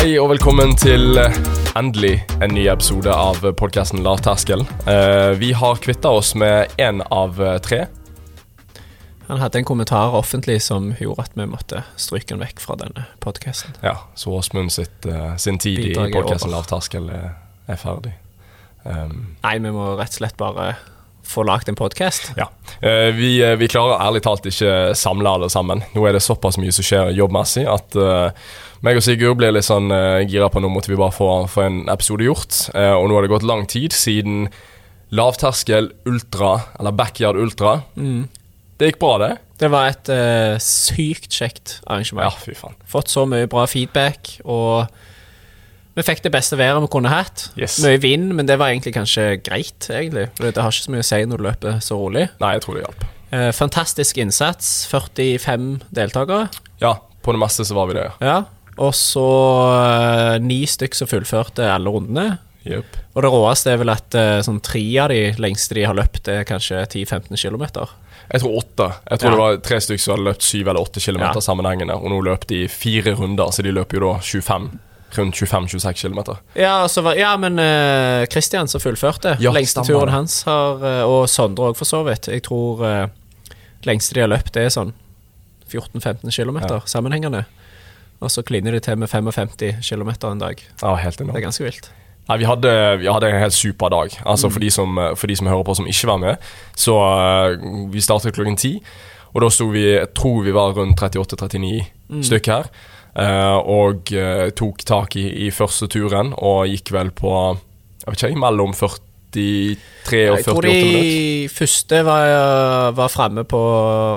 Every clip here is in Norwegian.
Hei og velkommen til eh, endelig en ny episode av podkasten Lavterskel. Terskel. vi har kvitta oss med én av eh, tre. Han hadde en kommentar offentlig som gjorde at vi måtte stryke den vekk fra denne podkasten. Ja, så Åsmund sitt, eh, sin tid i podkasten. Lavterskel er, er ferdig. Um, Nei, vi må rett og slett bare få lagd en podkast. ja. Eh, vi, eh, vi klarer ærlig talt ikke samle alle sammen. Nå er det såpass mye som skjer jobbmessig at eh, meg og Sigurd blir litt sånn uh, gira på nå måtte vi bare få, få en episode gjort. Og nå har det gått lang tid siden lavterskel ultra, eller backyard ultra. Det gikk bra, det. Det var et sykt kjekt arrangement. Ja, fy faen. Fått så mye bra feedback, og vi fikk det beste været vi kunne hatt. Yes. Mye vind, men det var egentlig kanskje greit, egentlig. For det har ikke så mye å si når du løper så rolig. Nei, jeg tror det hjalp. Eh, fantastisk innsats. 45 deltakere. Ja, på det meste så var vi det. Ja. Og så eh, ni stykk som fullførte alle rundene. Yep. Og det råeste er vel at eh, sånn tre av de lengste de har løpt, er kanskje 10-15 km. Jeg tror åtte. Jeg tror Ja. det var tre stykker som hadde løpt syv eller åtte kilometer Ja. sammenhengende, og nå løp de fire runder, så de løper jo da 25. Rundt 25-26 kilometer. Ja, altså, ja, men uh, Christian som fullførte. Ja, lengste turen hans har eh, Og Sondre òg, for så vidt. Jeg tror uh, lengste de har løpt, det er sånn 14-15 km Ja. sammenhengende. Og så kliner de til med 55 km en dag. Ja, helt Det er ganske vilt. Nei, vi hadde, vi hadde en helt super dag. Altså Mm. for, de som, for de som hører på som ikke var med. Så uh, vi startet klokken ti, og da sto vi Jeg tror vi var rundt 38-39 Mm. stykk her. Uh, og uh, tok tak i, i første turen og gikk vel på Jeg vet ikke, mellom 43 og 48 minutter. Jeg tror de minutter. første var, var framme på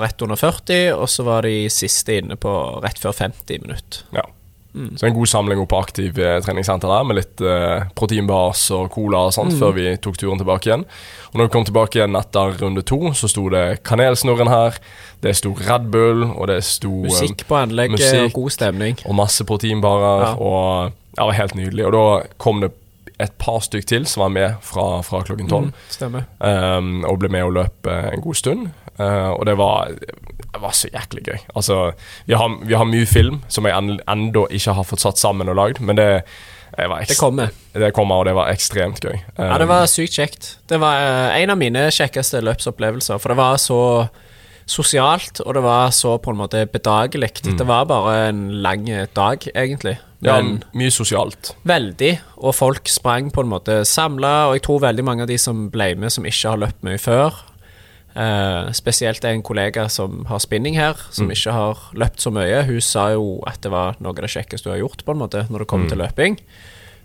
rett under 40, og så var de siste inne på rett før 50 minutter. Ja. Så en god samling oppe på Aktiv eh, treningssenter der, med litt eh, proteinbars og cola og sånt, før vi tok turen tilbake igjen. Og når vi kom tilbake igjen etter runde to, så sto det Kanelsnurren her, det sto Red Bull, og det sto eh, Musikk på anlegget musikk. og god stemning. og masse proteinbarer, Ja. og ja, det var helt nydelig. Og da kom det et par stykk til som var med fra, fra klokken tolv. Mm, stemmer. Um, og ble med og løp eh, en god stund. Uh, og det var, det var så jæklig gøy. Altså, vi har, vi har mye film som jeg en, ennå ikke har fått satt sammen og lagd, men det, det kommer. det kommer, og det var ekstremt gøy. Ja, det var sykt kjekt. Det var uh, en av mine kjekkeste løpsopplevelser, for det var så sosialt, og det var så på en måte bedagelig. Det var bare en lang dag, egentlig. Ja, mye sosialt. veldig, og folk sprang på en måte samla, og jeg tror veldig mange av de som ble med, som ikke har løpt mye før eh, Spesielt en kollega som har spinning her, som ikke har løpt så mye. Hun sa jo at det var noe av det kjekkeste hun har gjort, på en måte, når det kommer til løping.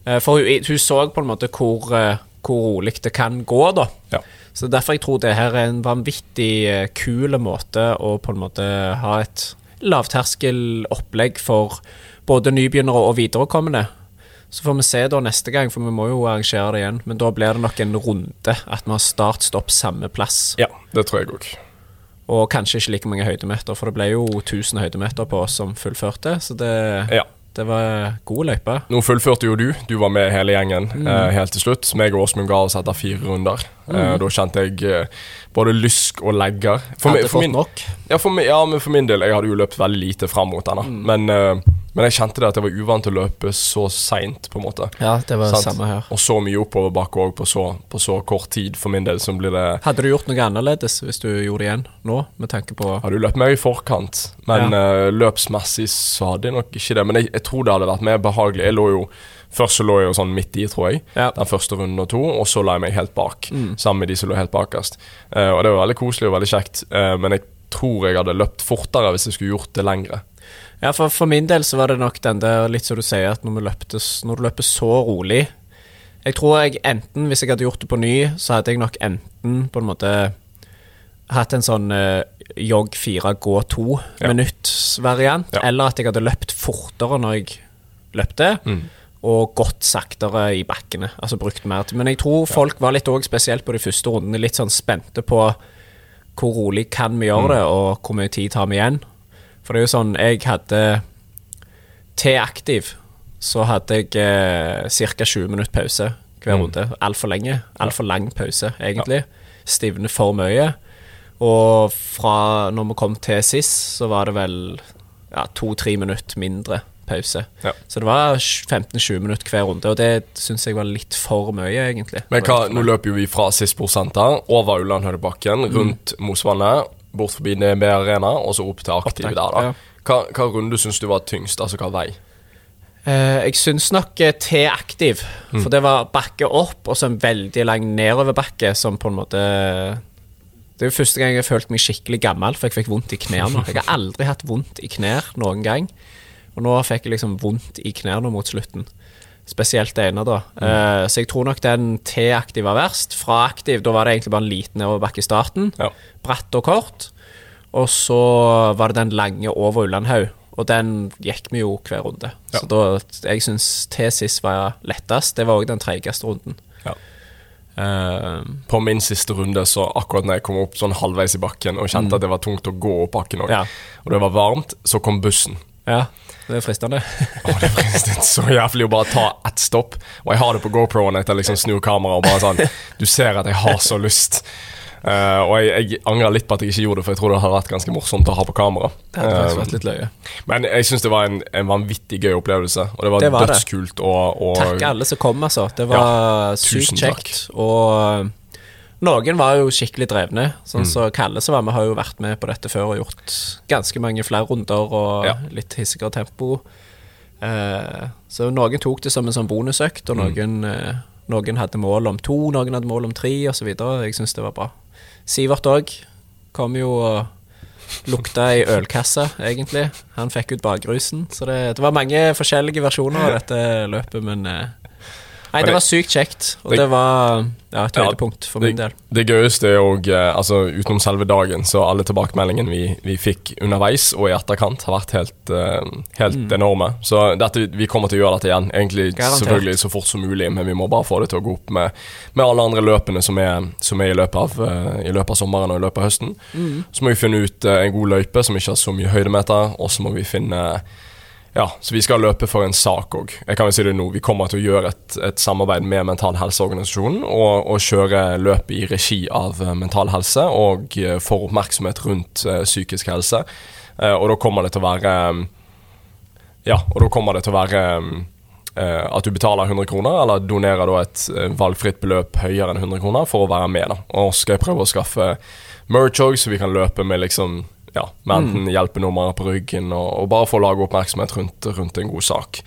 Eh, for hun, hun så på en måte hvor, eh, hvor rolig det kan gå, da. Ja. Så derfor jeg tror det her er en vanvittig eh, kul måte å på en måte ha et lavterskelopplegg for både nybegynnere og viderekommende. Så får vi se da neste gang, for vi må jo arrangere det igjen. Men da blir det nok en runde, at vi har start-stopp samme plass. ja, det tror jeg òg. Og kanskje ikke like mange høydemeter, for det ble jo 1000 høydemeter på oss som fullførte. Så det, Ja. det var god løype. Nå fullførte jo du, du var med hele gjengen Mm. eh, helt til slutt. Meg og Åsmund ga oss etter fire runder. Eh, da kjente jeg eh, både lysk og legger. For, Hadde for min, nok. ja, for, ja, men for min del, jeg hadde jo løpt veldig lite fram mot denne. Mm. Men, eh, men jeg kjente det at jeg var uvant til å løpe så seint, på en måte. Ja, det var Sant? samme her. Og så mye oppoverbakke òg på, så- på så kort tid. For min del så blir det Hadde du gjort noe annerledes hvis du gjorde det igjen nå, med tanke på Hadde du løpt mer i forkant, men eh, løpsmessig så hadde jeg nok ikke det. Men jeg, jeg tror det hadde vært mer behagelig. Jeg lå jo Først så lå jeg jo sånn midt i, tror jeg. Ja. Den første runden og to, og så la jeg meg helt bak. Sammen med de som lå helt bakerst. Uh, og det var veldig koselig og veldig kjekt, uh, men jeg tror jeg hadde løpt fortere hvis jeg skulle gjort det lengre. Ja, for, for min del så var det nok den der, litt som du sier, at når, vi løpte, når du løper så rolig Jeg tror jeg enten, hvis jeg hadde gjort det på ny, så hadde jeg nok enten på en måte hatt en sånn uh, jogg fire, gå to ja. minutts-variant, Ja. eller at jeg hadde løpt fortere når jeg løpte. Og gått saktere i bakkene. Altså brukt mer. Men jeg tror folk var litt òg, spesielt på de første rundene, litt sånn spente på hvor rolig kan vi gjøre det, og hvor mye tid tar vi igjen. For det er jo sånn, jeg hadde T-aktiv, så hadde jeg eh, ca. 20 minutter pause hver runde. Altfor lenge. Altfor lang pause, egentlig. Stivne for mye. Og fra når vi kom til sist, så var det vel ja, to-tre minutter mindre pause. Ja. Så det var 15-20 minutter hver runde, og det syns jeg var litt for mye, egentlig. Men hva, nå løper jo vi fra sist prosenter, over Ullandhøydebakken, rundt Mosvannet, bort forbi NB Arena, og så opp til Aktiv der, da. ja. Hva, hva runde syns du var tyngst? Altså hva vei? Eh, jeg syns nok eh, T-aktiv, Mm. for det var bakke opp og så en veldig lang nedoverbakke som på en måte Det er jo første gang jeg har følt meg skikkelig gammel, for jeg fikk vondt i knærne. Jeg har aldri hatt vondt i knær noen gang, og nå fikk jeg liksom vondt i knærne mot slutten. Spesielt det ene, da. Mm. Uh, så jeg tror nok den T-aktiv var verst. Fra aktiv, da var det egentlig bare en liten nedoverbakke i starten. Ja. Bratt og kort. Og så var det den lange over Ullandhaug, og den gikk vi jo hver runde. Ja. Så da, jeg syns T-sis var lettest. Det var òg den treigeste runden. Ja. Uh, På min siste runde, så akkurat når jeg kom opp sånn halvveis i bakken og kjente at det var tungt å gå opp bakken òg, Ja. og det var varmt, så kom bussen. Ja, det er fristende. Å, det er fristende så jævlig å bare ta ett stopp. Og jeg har det på GoPro-en etter liksom snur kameraet og bare sånn Du ser at jeg har så lyst. Uh, og jeg, jeg angrer litt på at jeg ikke gjorde det, for jeg tror det hadde vært ganske morsomt å ha på kamera. Det hadde faktisk Eh, vært litt løye. men jeg syns det var en, en vanvittig gøy opplevelse, og det var, Det var dødskult. Og, og Takk alle som kom, altså. Det var ja, sykt kjekt. Og eh, noen var jo skikkelig drevne. Sånn Mm. så Kalle som var med, har jo vært med på dette før og gjort ganske mange flere runder og Ja. litt hissigere tempo. Eh, så noen tok det som en sånn bonusøkt, og Mm. noen, eh, noen hadde mål om to, noen hadde mål om tre, osv. Jeg syns det var bra. Sivert òg kom jo og lukta i ølkassa, egentlig. Han fikk ut bakrusen. Så det, det var mange forskjellige versjoner av dette løpet, men eh, Nei, det var sykt kjekt, og det- det var ja, et høydepunkt for min del. Det, det gøyeste er òg, altså utenom selve dagen, så alle tilbakemeldingene vi, vi fikk underveis og i etterkant, har vært helt, helt mm. enorme. Så dette, vi kommer til å gjøre dette igjen, egentlig Garantert. selvfølgelig så fort som mulig, men vi må bare få det til å gå opp med, med alle andre løpene som er, som er i, løpet av, eh, i løpet av sommeren og i løpet av høsten. Så må vi finne ut eh, en god løype som ikke har så mye høydemeter, og så må vi finne ja, så vi skal løpe for en sak òg. Jeg kan jo si det nå. Vi kommer til å gjøre et, et samarbeid med Mental Helseorganisasjonen og, og kjøre løp i regi av eh, Mental Helse og eh, for oppmerksomhet rundt eh, psykisk helse. Og da kommer det til å være Ja, og da kommer det til å være at du betaler 100 kroner, eller donerer et valgfritt beløp høyere enn 100 kroner for å være med. da. Og skal jeg prøve å skaffe merch òg, så vi kan løpe med liksom ja, med enten hjelpenummer på ryggen og, og bare få lage oppmerksomhet rundt, rundt en god sak.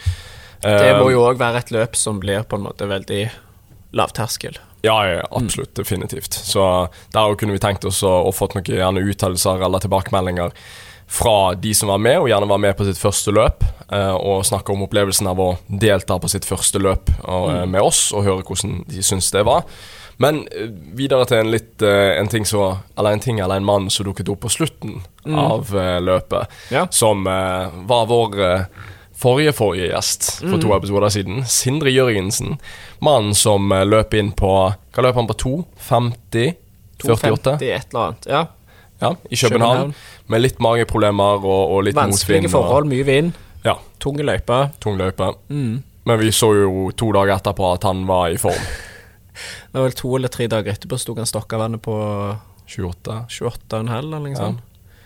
Det må Eh, jo òg være et løp som blir på en måte veldig lavterskel. Ja, ja, absolutt. Definitivt. Så der kunne vi tenkt oss å, å fått noen gjerne uttalelser eller tilbakemeldinger fra de som var med, og gjerne var med på sitt første løp, eh, og snakke om opplevelsen av å delta på sitt første løp og, eh, med oss, og høre hvordan de syns det var. Men eh, videre til en litt eh, en ting så Eller en ting eller en mann som dukket opp på slutten av eh, løpet, Ja. som var vår forrige forrige gjest for to episoder siden. Sindre Jørgensen. Mannen som løp inn på Hva løp han på? 2.50? 48? 250, et eller annet. Ja. Ja, i København. København. Med litt mageproblemer og, og litt Vanskelige motvind. forhold, mye vind. Ja, Tunge løype. tung løype. Men vi så jo to dager etterpå at han var i form. Det var vel to eller tre dager etterpå sto han Stokkavannet på 28. 28,5 eller noe Ja.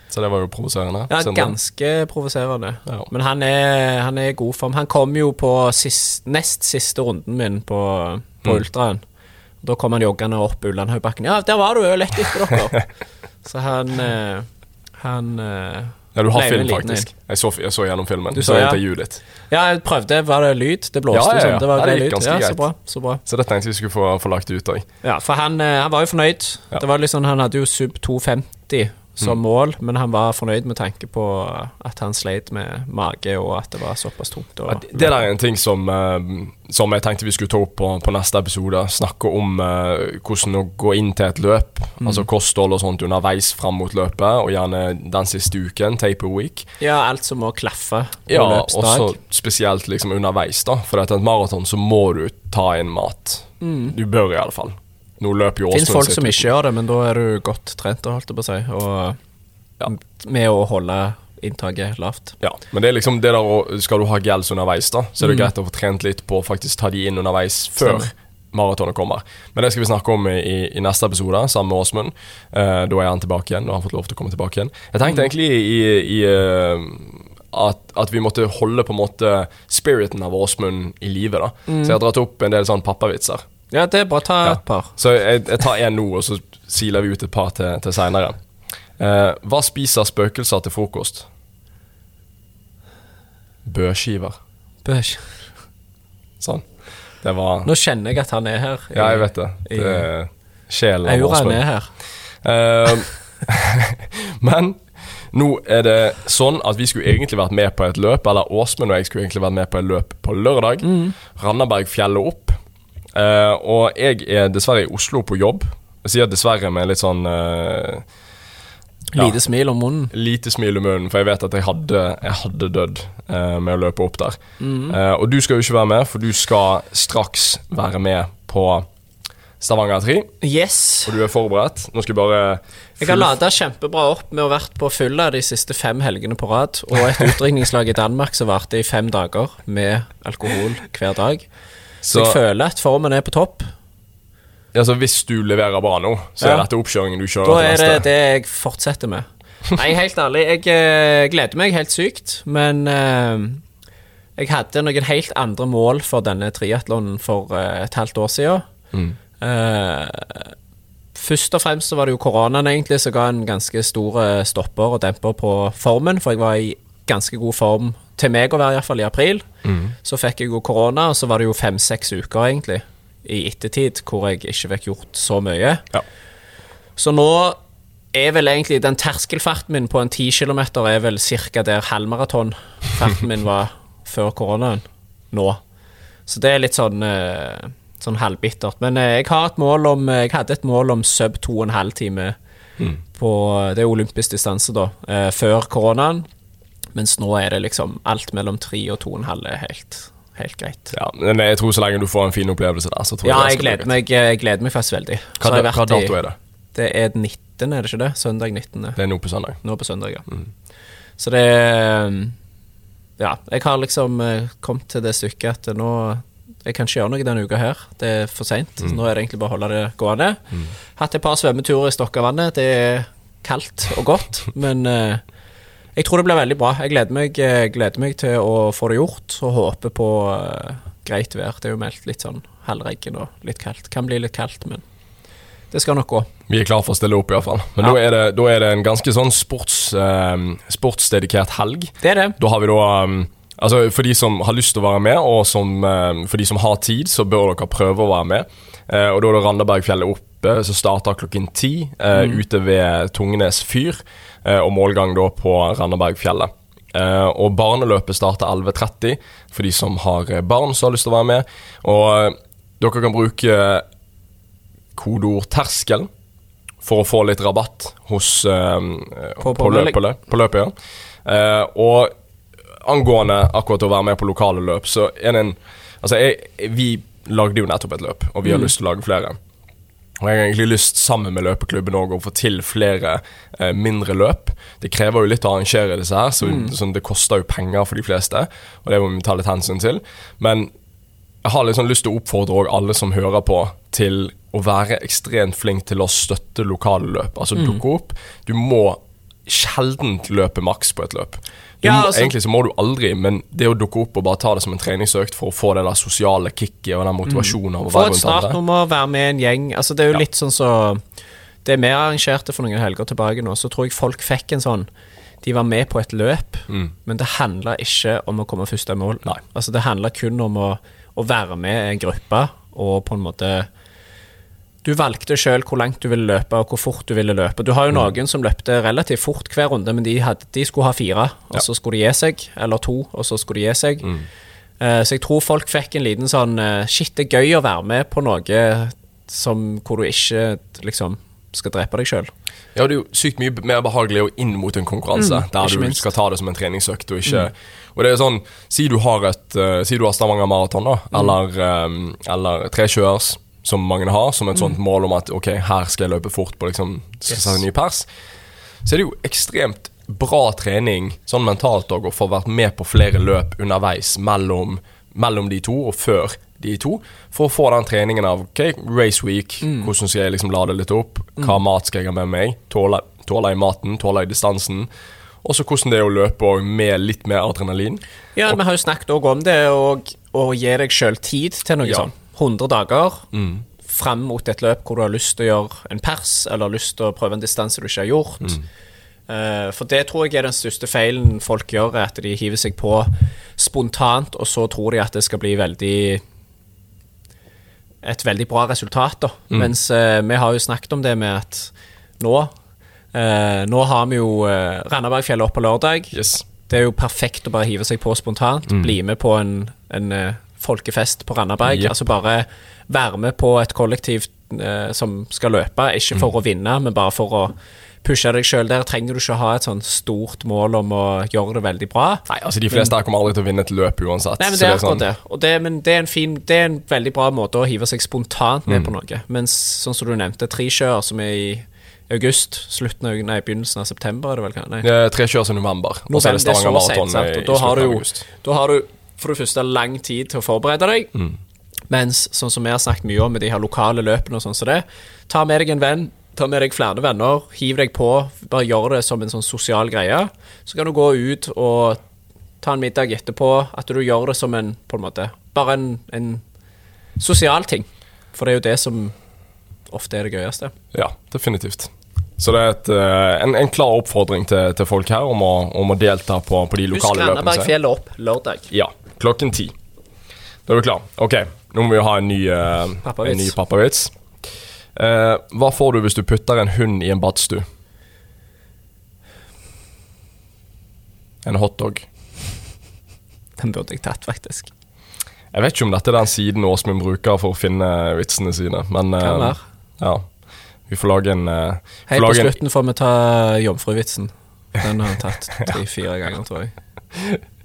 Så det var jo provoserende. Ja, ganske provoserende. Ja. Men han er, han er i god form. Han kom jo på sist, nest siste runden min på, på Mm. Ultraen. Da kom han joggende opp Ullandhaugbakken. Ja, der var du jo lett etter dere. Så han eh, Han eh, Ja, du har Nei, film, faktisk. Jeg så, jeg så gjennom filmen. Du så, så ja. intervjuet ditt. Ja, jeg prøvde. Var det lyd? Det blåste Ja, ja, ja. sånn. Det var Ja, det gikk lyd. ganske Ja, greit. så bra. Så bra. Så det tenkte vi skulle få, få lagt ut òg. Ja, for han, eh, han var jo fornøyd. Det var liksom, Han hadde jo sub 250 som mål, men han var fornøyd med tanke på at han sleit med mage, og at det var såpass tungt. Og, Det der er en ting som, eh, som jeg tenkte vi skulle ta opp på, på neste episode. Snakke om uh, hvordan å gå inn til et løp. Altså kosthold og sånt underveis fram mot løpet, og gjerne den siste uken, taper week. Ja, alt som må klaffe på Ja, løpsdag. også spesielt liksom underveis, da. For etter et maraton så må du ta inn mat. Du bør i alle fall. Nå løper jo Åsmund folk som ikke gjør det, men da er du godt trent, holdt jeg på å si. Og Ja. med å holde inntaket lavt. Ja, men det er liksom det der å Skal du ha gels underveis, da, så er det Mm. greit å få trent litt på å faktisk ta de inn underveis før maratonet kommer. Men det skal vi snakke om i, i, neste episode, sammen med Åsmund. Uh, da er han tilbake igjen, og har fått lov til å komme tilbake igjen. Jeg Mm. tenkte egentlig i, i uh, at, at vi måtte holde på en måte spiriten av Åsmund i live. da Mm. Så jeg har dratt opp en del sånn pappavitser. Ja, det er bra. Ta et par. Så jeg, jeg tar en nå, og så siler vi ut et par til, til seinere. Eh, hva spiser spøkelser til frokost? Bøskiver. Bøskiver Sånn. Det var Nå kjenner jeg at han er her. Ja, jeg vet det. det sjelen av Auraen er her. Eh, men nå er det sånn at vi skulle egentlig vært med på et løp, eller Åsmund og jeg skulle egentlig vært med på et løp på lørdag. Randabergfjellet opp. Eh, og jeg er dessverre i Oslo på jobb. Jeg sier dessverre med litt sånn eh, Ja. Lite smil om munnen. lite smil om munnen, for jeg vet at jeg hadde, jeg hadde dødd uh, med å løpe opp der. Eh, og du skal jo ikke være med, for du skal straks være med på Stavanger 3. Yes. Og du er forberedt. Nå skal jeg bare Jeg har lada kjempebra opp med å ha vært på fylla de siste fem helgene på rad, og et utdrikningslag i Danmark som varte i fem dager med alkohol hver dag. Så, Så, jeg føler at formen er på topp. altså, hvis du leverer bra nå, så Ja. er dette oppkjøringen du kjører Da er det det jeg fortsetter med. Nei, helt ærlig, jeg eh, gleder meg helt sykt, men uh, jeg hadde noen helt andre mål for denne triatlonen for uh, et halvt år siden. Mm. Først og fremst så var det jo koronaen egentlig som ga en ganske stor stopper og demper på formen, for jeg var i ganske god form til meg å være, iallfall i april. Mm. Så fikk jeg jo korona, og så var det jo fem-seks uker egentlig i ettertid hvor jeg ikke fikk gjort så mye. Ja. Så nå er vel egentlig den terskelfarten min på en 10 km er vel ca. der halvmaratonfarten min var før koronaen nå. Så det er litt sånn eh, Sånn halvbittert. Men eh, jeg har et mål om Jeg hadde et mål om sub 2,5 time på Det er olympisk distanse, da. eh, før koronaen. Mens nå er det liksom alt mellom 3 og 2,5 er helt, helt greit. Ja, men jeg tror så lenge du får en fin opplevelse der, så tror Ja, jeg jeg gleder meg, jeg gleder meg faktisk veldig. Hva, da- hva dato er det? Det er 19., er det ikke det? Søndag 19. Det er nå på søndag. Nå på søndag, ja. Så det er- Ja, jeg har liksom eh, kommet til det stykket at nå Jeg kan ikke gjøre noe denne uka her. Det er for seint. Nå er det egentlig bare å holde det gående. Hatt et par svømmeturer i Stokkavannet. Det er kaldt og godt, men eh, jeg tror det blir veldig bra. Jeg gleder meg, eh, gleder meg til å få det gjort, og håper på uh, greit vær. Det er jo meldt litt sånn halvregn og litt kaldt. Kan bli litt kaldt, men det skal nok gå. Vi er klar for å stille opp, iallfall. Men Ja. da, er det, da er det en ganske sånn sports, eh, sportsdedikert helg. Det er det. Da har vi da um, Altså For de som har lyst til å være med, og som, um, for de som har tid, så bør dere prøve å være med. Uh, og Da er det Randabergfjellet oppe, som starter klokken ti mm. ute ved Tungnes fyr. eh, og målgang da på Randabergfjellet. Uh, og Barneløpet starter 11.30 for de som har eh, barn som har lyst til å være med. Og uh, dere kan bruke kodeord 'terskel' for å få litt rabatt hos uh, På- på, på løpet. løp- på, løpet. Ja. Eh, og angående akkurat å være med på lokale løp, så er det en Altså, jeg, vi lagde jo nettopp et løp, og vi har lyst til å lage flere. Og jeg har egentlig lyst, sammen med løpeklubben også, å få til flere eh, mindre løp. Det krever jo litt å arrangere disse her, så, så det koster jo penger for de fleste. Og det må vi ta litt hensyn til. Men jeg har liksom lyst til å oppfordre alle som hører på, til å være ekstremt flink til å støtte lokale løp. Altså dukke opp. Du må sjelden løpe maks på et løp. Ja, altså- egentlig så må du aldri, men det å dukke opp og bare ta det som en treningsøkt for å få det der sosiale kicket og den motivasjonen mm. Få et startnummer, være med i en gjeng. Altså, det er jo Ja. litt sånn så Det vi arrangerte for noen helger tilbake nå, så tror jeg folk fikk en sånn De var med på et løp, men det handla ikke om å komme først i mål. Nei. Altså, det handla kun om å, å være med i en gruppe og på en måte Du valgte sjøl hvor langt du ville løpe, og hvor fort du ville løpe. Du har jo noen som løpte relativt fort hver runde, men de, hadde, de skulle ha fire, og Ja. så skulle de gi seg. Eller to, og så skulle de gi seg. Eh, så jeg tror folk fikk en liten sånn uh, Shit, det er gøy å være med på noe som, hvor du ikke liksom skal drepe deg sjøl. Ja, det er jo sykt mye mer behagelig å inn mot en konkurranse, Mm, der du minst. Mm. skal ta det som en treningsøkt, og ikke Og det er sånn, si du har et uh, Si du har Stavanger Maraton, da, Mm. eller, um, eller Trekjøers, som mange har, som et Mm. sånt mål om at ok, her skal jeg løpe fort på liksom Skal Yes. en ny pers, så er det jo ekstremt bra trening sånn mentalt òg, å få vært med på flere løp underveis mellom, mellom de to og før de to, for å få den treningen av ok, race week, Mm. hvordan skal jeg liksom lade litt opp, hva mat skal jeg ha med meg, tåler, jeg maten, tåler jeg distansen, Og så hvordan det er å løpe med litt mer adrenalin. Ja, vi har jo snakket også om det, og å gi deg sjøl tid til noe Ja. sånn. 100 dager fram mot et løp hvor du har lyst til å gjøre en pers, eller lyst til å prøve en distanse du ikke har gjort. Eh, for det tror jeg er den største feilen folk gjør, er at de hiver seg på spontant, og så tror de at det skal bli veldig et veldig bra resultat, da. Mens uh, vi har jo snakket om det med at nå uh, Nå har vi jo uh, Randabergfjellet opp på lørdag. Yes. Det er jo perfekt å bare hive seg på spontant. Bli med på en, en folkefest på Randaberg. Yep. Altså bare være med på et kollektiv eh, som skal løpe. Ikke for å vinne, men bare for å pushe deg sjøl. Der trenger du ikke ha et sånn stort mål om å gjøre det veldig bra. Nei, altså De fleste men, kommer aldri til å vinne et løp uansett. Nei, men så det er sånn- det. Det, men det er, en fin, det er en veldig bra måte å hive seg spontant med på noe. Mens sånn som du nevnte, Trikjøer, som er i august, slutten av, nei, begynnelsen av september, er det vel? Nei. Tre er Trekjørs i november, og så er det Stavanger Maraton i, slutten du av august. Da har du for det første lang tid til å forberede deg. Mm. Mens sånn som vi har snakket mye om med de her lokale løpene og sånn som det, ta med deg en venn, ta med deg flere venner, hiv deg på, bare gjør det som en sånn sosial greie. Så kan du gå ut og ta en middag etterpå, at du gjør det som en, på en måte, bare en, en sosial ting. For det er jo det som ofte er det gøyeste. Ja, definitivt. Så det er et, eh, en, en klar oppfordring til, til folk her om å, om å delta på, på de lokale løpene. Husk Randabergfjellet opp lørdag. Ja, klokken ti. Da er vi klar. Ok, nå må vi ha en ny, uh, Pappavits. en ny pappavits. Uh, hva får du hvis du putter en hund i en badstue? En hotdog. Den burde jeg tatt, faktisk. Jeg vet ikke om dette er den siden Åsmund bruker for å finne vitsene sine, men uh, Kan. Ja. Vi får lage en uh, Helt på slutten en- får vi ta jomfruvitsen. Den har han tatt tre-fire ganger, tror jeg.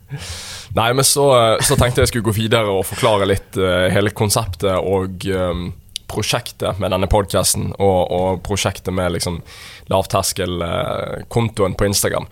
Nei, men så, så tenkte jeg skulle gå videre og forklare litt uh, hele konseptet og um, prosjektet med denne podkasten, og, og prosjektet med liksom lavterskelkontoen på Instagram.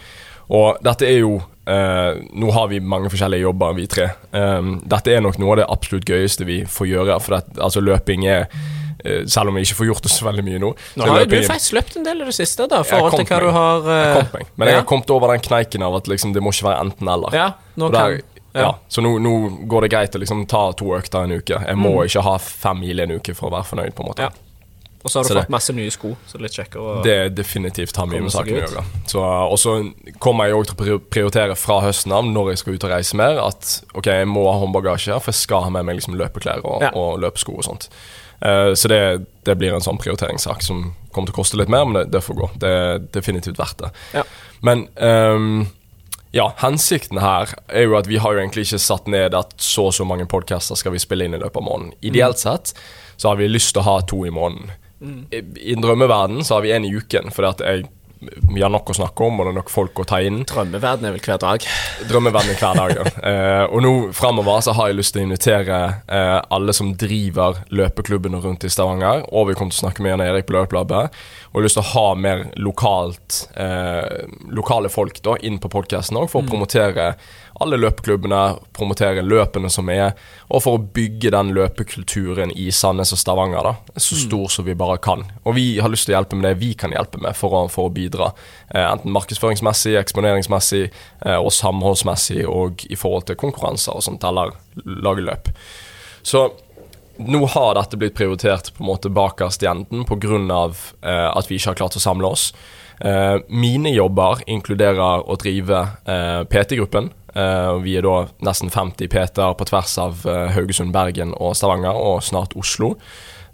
Og dette er jo uh, Nå har vi mange forskjellige jobber, vi tre. Um, dette er nok noe av det absolutt gøyeste vi får gjøre. For det, altså, løping er eh, Selv om jeg ikke får gjort det så veldig mye nå. Nå har jo du faktisk løpt en del i det siste, da, forhold til hva hva du har har jeg kom meg. Men jeg ja. har kommet over den kneiken av at liksom, det må ikke være enten-eller. Ja, nå der- kan ja. ja. Så nå, nå går det greit å liksom ta to økter en uke. Jeg må Mm. ikke ha fem mil en uke for å være fornøyd. på en måte Ja. Og så har du Så det- fått masse nye sko, så det er litt kjekkere Det definitivt har mye med saken å gjøre. Og så kommer jeg òg til å prioritere fra høsten av, når jeg skal ut og reise mer, at ok, jeg må ha håndbagasje, for jeg skal ha med meg liksom løpeklær og, Ja. og løpesko og sånt. Eh, så det, det blir en sånn prioriteringssak som kommer til å koste litt mer, men det, det får gå. Det er definitivt verdt det. Ja. Men um, ja, hensikten her er jo at vi har jo egentlig ikke satt ned at så og så mange podcaster skal vi spille inn i løpet av måneden. Ideelt sett så har vi lyst til å ha to i måneden. I, I drømmeverden så har vi en i uken, fordi at jeg, vi har nok å snakke om, og det er nok folk å ta inn. Drømmeverden er vel hver dag. Drømmeverden er hver dag. ja. Eh, og nå fremover så har jeg lyst til å invitere eh, alle som driver løpeklubbene rundt i Stavanger, og vi kommer til å snakke med Jan Erik på Løplabbet, og jeg har lyst til å ha mer lokalt eh, lokale folk da inn på podkasten òg, for å promotere alle løpeklubbene, promotere løpene som er, og for å bygge den løpekulturen i Sandnes og Stavanger da, så stor som vi bare kan. Og vi har lyst til å hjelpe med det vi kan hjelpe med for å, for å bidra. Eh, enten markedsføringsmessig, eksponeringsmessig eh, og samholdsmessig og i forhold til konkurranser og sånt, eller lage løp. Så nå har dette blitt prioritert på en måte bakerst i enden pga. Eh, at vi ikke har klart å samle oss. Eh, mine jobber inkluderer å drive eh, PT-gruppen. Eh, vi er da nesten 50 PT-er på tvers av eh, Haugesund, Bergen og Stavanger, og snart Oslo.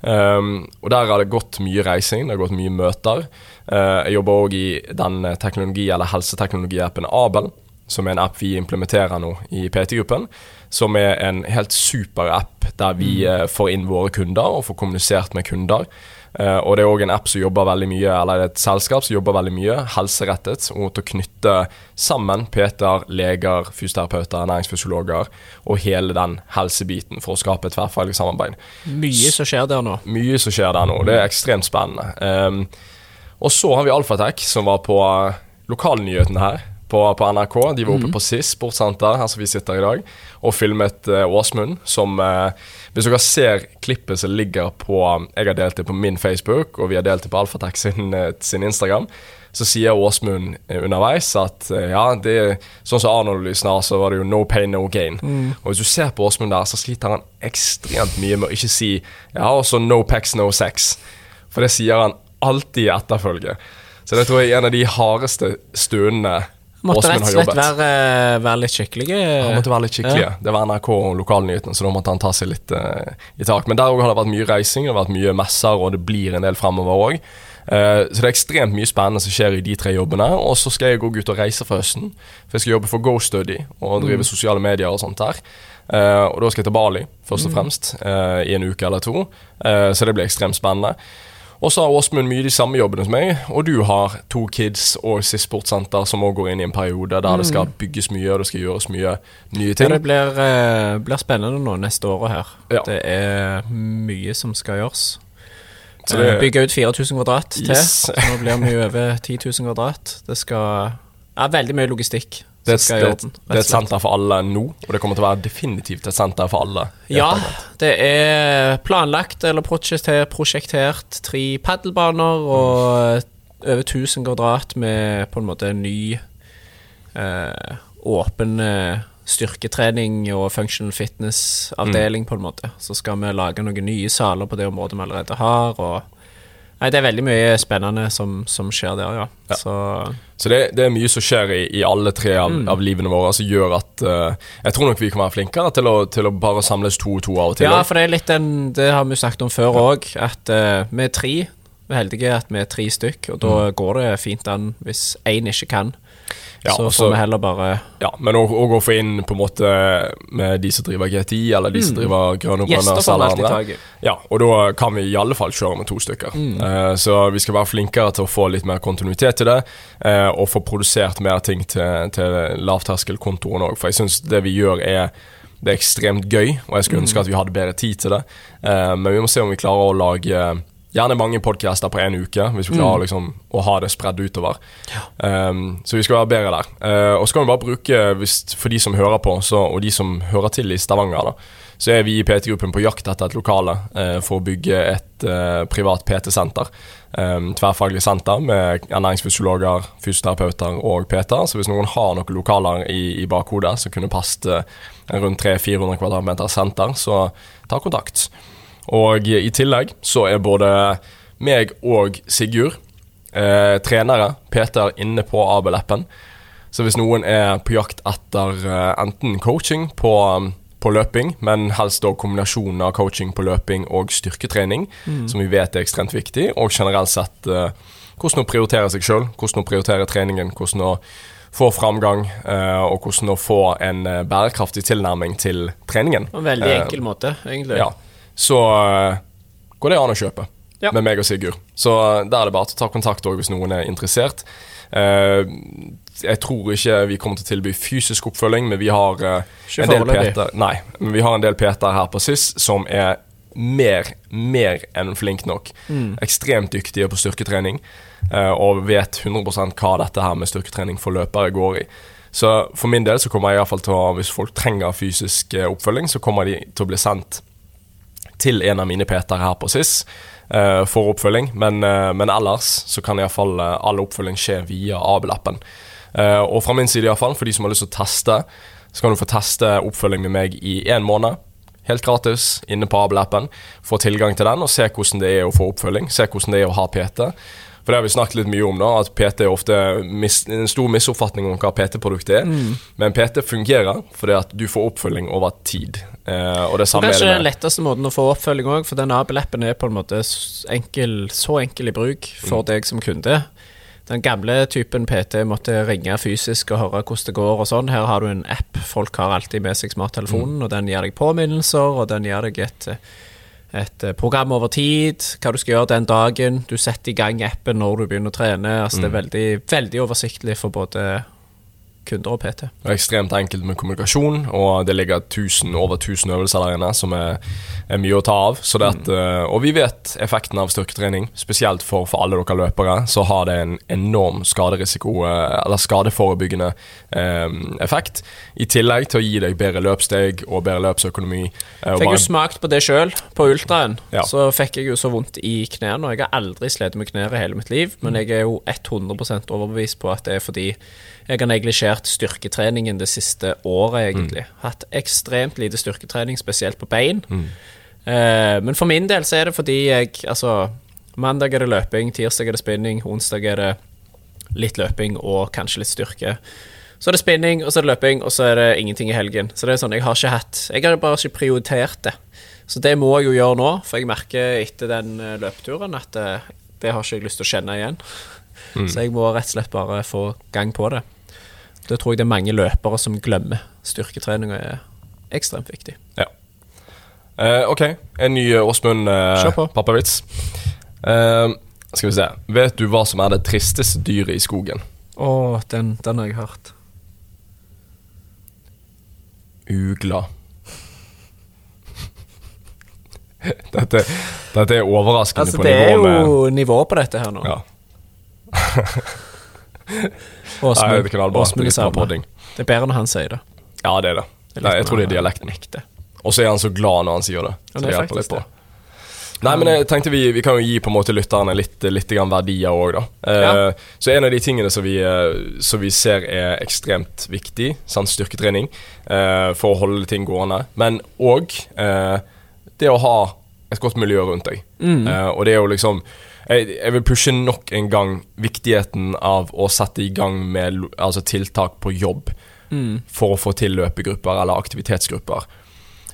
Um, og Der har det gått mye reising, det har gått mye møter. Uh, jeg jobber òg i den teknologi- eller helseteknologiappen Abel, som er en app vi implementerer nå i PT-gruppen. Som er en helt super app der vi uh, får inn våre kunder og får kommunisert med kunder. Eh, og det er òg en app som jobber veldig mye, eller et selskap som jobber veldig mye helserettet mot å knytte sammen PT-er, leger, fysioterapeuter, ernæringsfysiologer og hele den helsebiten for å skape et tverrfaglig samarbeid. Mye som skjer der nå. Mye som skjer der nå. Det er ekstremt spennende. Ehm, og så har vi Alfatek, som var på uh, lokalnyhetene her på, på NRK. De var oppe på SIS sportssenter, her som vi sitter i dag, og filmet uh, Åsmund, som uh, Hvis dere ser klippet som ligger på Jeg har delt det på min Facebook, og vi har delt det på Alfatek sin, uh, sin Instagram. så sier Åsmund eh, underveis at eh, ja, det er sånn som Arnold Lysner, så var det jo no pain, no gain. Og hvis du ser på Åsmund der, så sliter han ekstremt mye med å ikke si ja, også no pecs, no sex. For det sier han alltid i etterfølge. Så det tror jeg er en av de hardeste stundene Måtte Åsmund rett og slett være, være litt skikkelig. Han måtte være litt skikkelig. Det var NRK og lokalnyhetene, så da måtte han ta seg litt uh, i tak. Men der òg har det vært mye reising, det har vært mye messer, og det blir en del fremover òg. så det er ekstremt mye spennende som skjer i de tre jobbene. Og så skal jeg gå ut og reise for høsten. For jeg skal jobbe for GoStudy og drive sosiale medier og sånt der. Uh, og da skal jeg til Bali, først og fremst, eh, i en uke eller to. Eh, så det blir ekstremt spennende. Og så har Åsmund mye de samme jobbene som meg, og du har to kids og SIS Sportsenter som òg går inn i en periode der det skal bygges mye, og det skal gjøres mye nye Ja, ting. det blir, eh, blir spennende nå neste året her. Ja. Det er mye som skal gjøres. Så det- Eh, Bygge ut 4000 kvadrat til. Yes. Så nå blir vi over 10 000 kvadrat. Det skal Ja, veldig mye logistikk. Det et, det, det er et senter for alle nå, og det kommer til å være definitivt et senter for alle. Ja, det er planlagt eller prosjektert, prosjektert tre padelbaner og over 1000 kvadrat med på en måte ny eh, åpen eh, styrketrening og functional fitness-avdeling, på en måte. Så skal vi lage noen nye saler på det området vi allerede har. Og Nei, det er veldig mye spennende som, som skjer der, ja. Ja. Så Så det, det er mye som skjer i, i alle tre av, Mm. av livene våre, som gjør at uh, Jeg tror nok vi kan være flinkere til å, til å bare samles to og to av og til. Ja, for det er litt den Det har vi sagt om før òg, at uh, vi er tre. Vi er heldige at vi er tre stykk, og da går det fint an hvis én ikke kan. Ja, så får vi heller bare Ja, men òg å få inn på en måte med de som driver GTI, eller de som driver Grønne Mm. Gjester eller alltid andre. Ja, og da kan vi i alle fall kjøre med to stykker. Mm. Eh, så vi skal være flinkere til å få litt mer kontinuitet til det, eh, og få produsert mer ting til, til lavterskelkontoen òg. For jeg syns det vi gjør, er det er ekstremt gøy, og jeg skulle Mm. ønske at vi hadde bedre tid til det. Eh, men vi må se om vi klarer å lage Gjerne mange podcaster på én uke, hvis vi Mm. klarer liksom å ha det spredd utover. Um, så vi skal være bedre der. Uh, og så kan vi bare bruke, hvis, for de som hører på, så, og de som hører til i Stavanger, da, så er vi i PT-gruppen på jakt etter et lokale uh, for å bygge et uh, privat PT-senter. Um, tverrfaglig senter med ernæringsfysiologer, fysioterapeuter og PT. Så hvis noen har noen lokaler i, i bakhodet som kunne passet eh, rundt 300-400 kvadratmeter senter, så ta kontakt. Og i tillegg så er både meg og Sigurd eh, trenere, Peter, inne på Abel-appen. Så hvis noen er på jakt etter eh, enten coaching på, på løping, men helst da kombinasjonen av coaching på løping og styrketrening, som vi vet er ekstremt viktig, og generelt sett eh, hvordan å prioritere seg sjøl, hvordan å prioritere treningen, hvordan å få framgang, eh, og hvordan å få en eh, bærekraftig tilnærming til treningen. en veldig Eh, enkel måte, egentlig. ja, så eh, går det an å kjøpe Ja. med meg og Sigurd. Så eh, der er det bare å ta kontakt også hvis noen er interessert. Eh, jeg tror ikke vi kommer til å tilby fysisk oppfølging, men vi har en del. Peter Nei, men vi har en del Peter her på SIS som er mer, mer enn flink nok. Mm. Ekstremt dyktige på styrketrening, og vet 100% hva dette her med styrketrening for løpere går i. Så for min del så kommer jeg i fall til å, hvis folk trenger fysisk oppfølging, så kommer de til å bli sendt til en av mine Peter her på SIS uh, for oppfølging. Men, uh, men ellers så kan iallfall uh, all oppfølging skje via Abel-appen. Uh, og fra min side iallfall, for de som har lyst til å teste, så kan du få teste oppfølging med meg i én måned. Helt gratis inne på Abel-appen. Få tilgang til den og se hvordan det er å få oppfølging. Se hvordan det er å ha PT. For det har vi snakket litt mye om, da, at PT er ofte mis en stor misoppfatning om hva PT-produktet er. Men PT fungerer fordi at du får oppfølging over tid. Eh, og det Og kanskje er det den letteste måten å få oppfølging òg, for den Abel-appen er på en måte enkel, så enkel i bruk for Mm. deg som kunde. Den gamle typen PT måtte ringe fysisk og høre hvordan det går og sånn. Her har du en app. Folk har alltid med seg smarttelefonen, Mm. og den gir deg påminnelser, og den gir deg et, et eh, program over tid, hva du skal gjøre den dagen. Du setter i gang appen når du begynner å trene. Altså Det Mm. er veldig, veldig oversiktlig for både kunder og PT. Det er ekstremt enkelt med kommunikasjon, og det ligger tusen, over 1000 øvelser der inne som er, er mye å ta av. Så det at, mm. Og vi vet effekten av styrketrening. Spesielt for, for alle dere løpere så har det en enorm skaderisiko, eh, eller skadeforebyggende eh, effekt. I tillegg til å gi deg bedre løpssteg og bedre løpsøkonomi. Eh, fikk jo smakt på det sjøl, på ultraen. Ja. Så fikk jeg jo så vondt i knærne. Jeg har aldri slitt med knær i hele mitt liv, men jeg er jo 100% overbevist på at det er fordi jeg har neglisjert styrketreningen det siste året, egentlig. Mm. Hatt ekstremt lite styrketrening, spesielt på bein. Mm. Eh, men for min del så er det fordi jeg Altså, mandag er det løping, tirsdag er det spinning, onsdag er det litt løping og kanskje litt styrke. Så er det spinning, og så er det løping, og så er det ingenting i helgen. Så det er sånn, jeg har ikke hatt Jeg har bare ikke prioritert det. Så det må jeg jo gjøre nå, for jeg merker etter den eh, løpeturen at det, eh, det har ikke jeg lyst til å kjenne igjen. Mm. Så jeg må rett og slett bare få gang på det. Det tror jeg det er mange løpere som glemmer. Styrketrening er ekstremt viktig. Ja. Eh, OK, en ny Åsmund eh, pappavits. Eh, skal vi se. Vet du hva som er det tristeste dyret i skogen? Å, oh, den, den, har jeg hørt. Ugla. dette, dette, er overraskende altså, på nivå med det er jo nivå på dette her nå. Ja. Åsmund, det Det er bedre når han sier det. Ja, det er det. det er Nei, jeg tror det er dialekten. Og så er han så glad når han sier det. Så det, det hjelper litt på. Nei, men jeg tenkte vi, vi, kan jo gi på en måte lytterne litt, litt verdier òg, da. Ja. Uh, så en av de tingene som vi, uh, som vi ser er ekstremt viktig, sant, styrketrening, eh, for å holde ting gående, men òg det å ha et godt miljø rundt deg. Mm. og det er jo liksom jeg, jeg, vil pushe nok en gang viktigheten av å sette i gang med altså, tiltak på jobb mm. for å få til løpegrupper eller aktivitetsgrupper.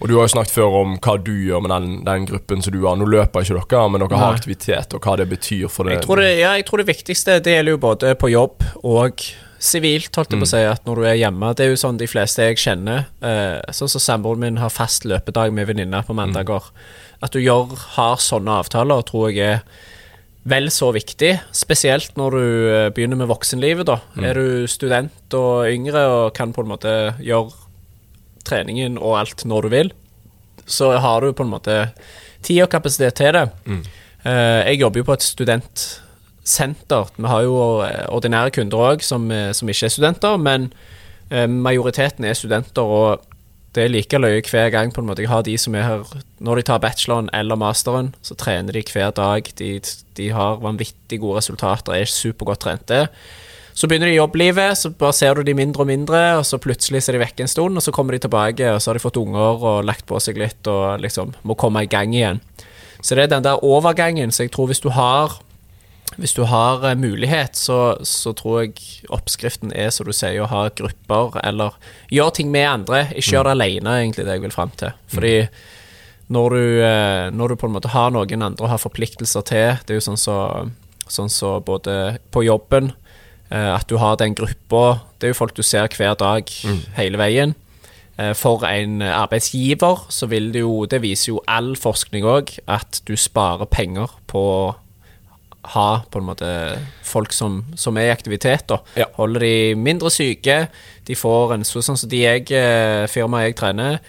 Og Du har jo snakket før om hva du gjør med den, den gruppen som du har. Nå løper ikke dere, men dere har aktivitet, og hva det betyr for det. Jeg tror det, ja, jeg tror det viktigste det gjelder jo både på jobb og sivilt, holdt jeg på å mm. si, at når du er hjemme Det er jo sånn de fleste jeg kjenner, eh, sånn som samboeren min har fast løpedag med venninner på mandager. Mm. At du gjør, har sånne avtaler, tror jeg er vel så viktig, spesielt når du eh, begynner med voksenlivet. da. Mm. Er du student og yngre og kan på en måte gjøre treningen og alt når du vil, så har du på en måte tid og kapasitet til det. Mm. Eh, jeg jobber jo på et studentsenter. Vi har jo eh, ordinære kunder òg som, som, ikke er studenter, men majoriteten er studenter. og det er like løye hver gang. på en måte Jeg har de som er her Når de tar bacheloren eller masteren, så trener de hver dag. De, de har vanvittig gode resultater, er supergodt trente. Så begynner de jobblivet, så bare ser du de mindre og mindre, og så plutselig er de vekke en stund, og så kommer de tilbake, og så har de fått unger og lagt på seg litt og liksom må komme i gang igjen. Så det er den der overgangen. Så jeg tror hvis du har hvis du har uh, mulighet, så, så, tror jeg oppskriften er, som du sier, å ha grupper eller gjøre ting med andre. Ikke gjøre det mm. alene, egentlig, det jeg vil fram til. Fordi når du, uh, når du, på en måte har noen andre å ha forpliktelser til Det er jo sånn så, sånn så både på jobben uh, At du har den gruppa Det er jo folk du ser hver dag mm. hele veien. For en arbeidsgiver så vil det jo Det viser jo all forskning òg, at du sparer penger på ha på en måte folk som, som er i aktivitet. da ja. Holder de mindre syke. De får en sånn som de jeg, eh, firmaet jeg trener,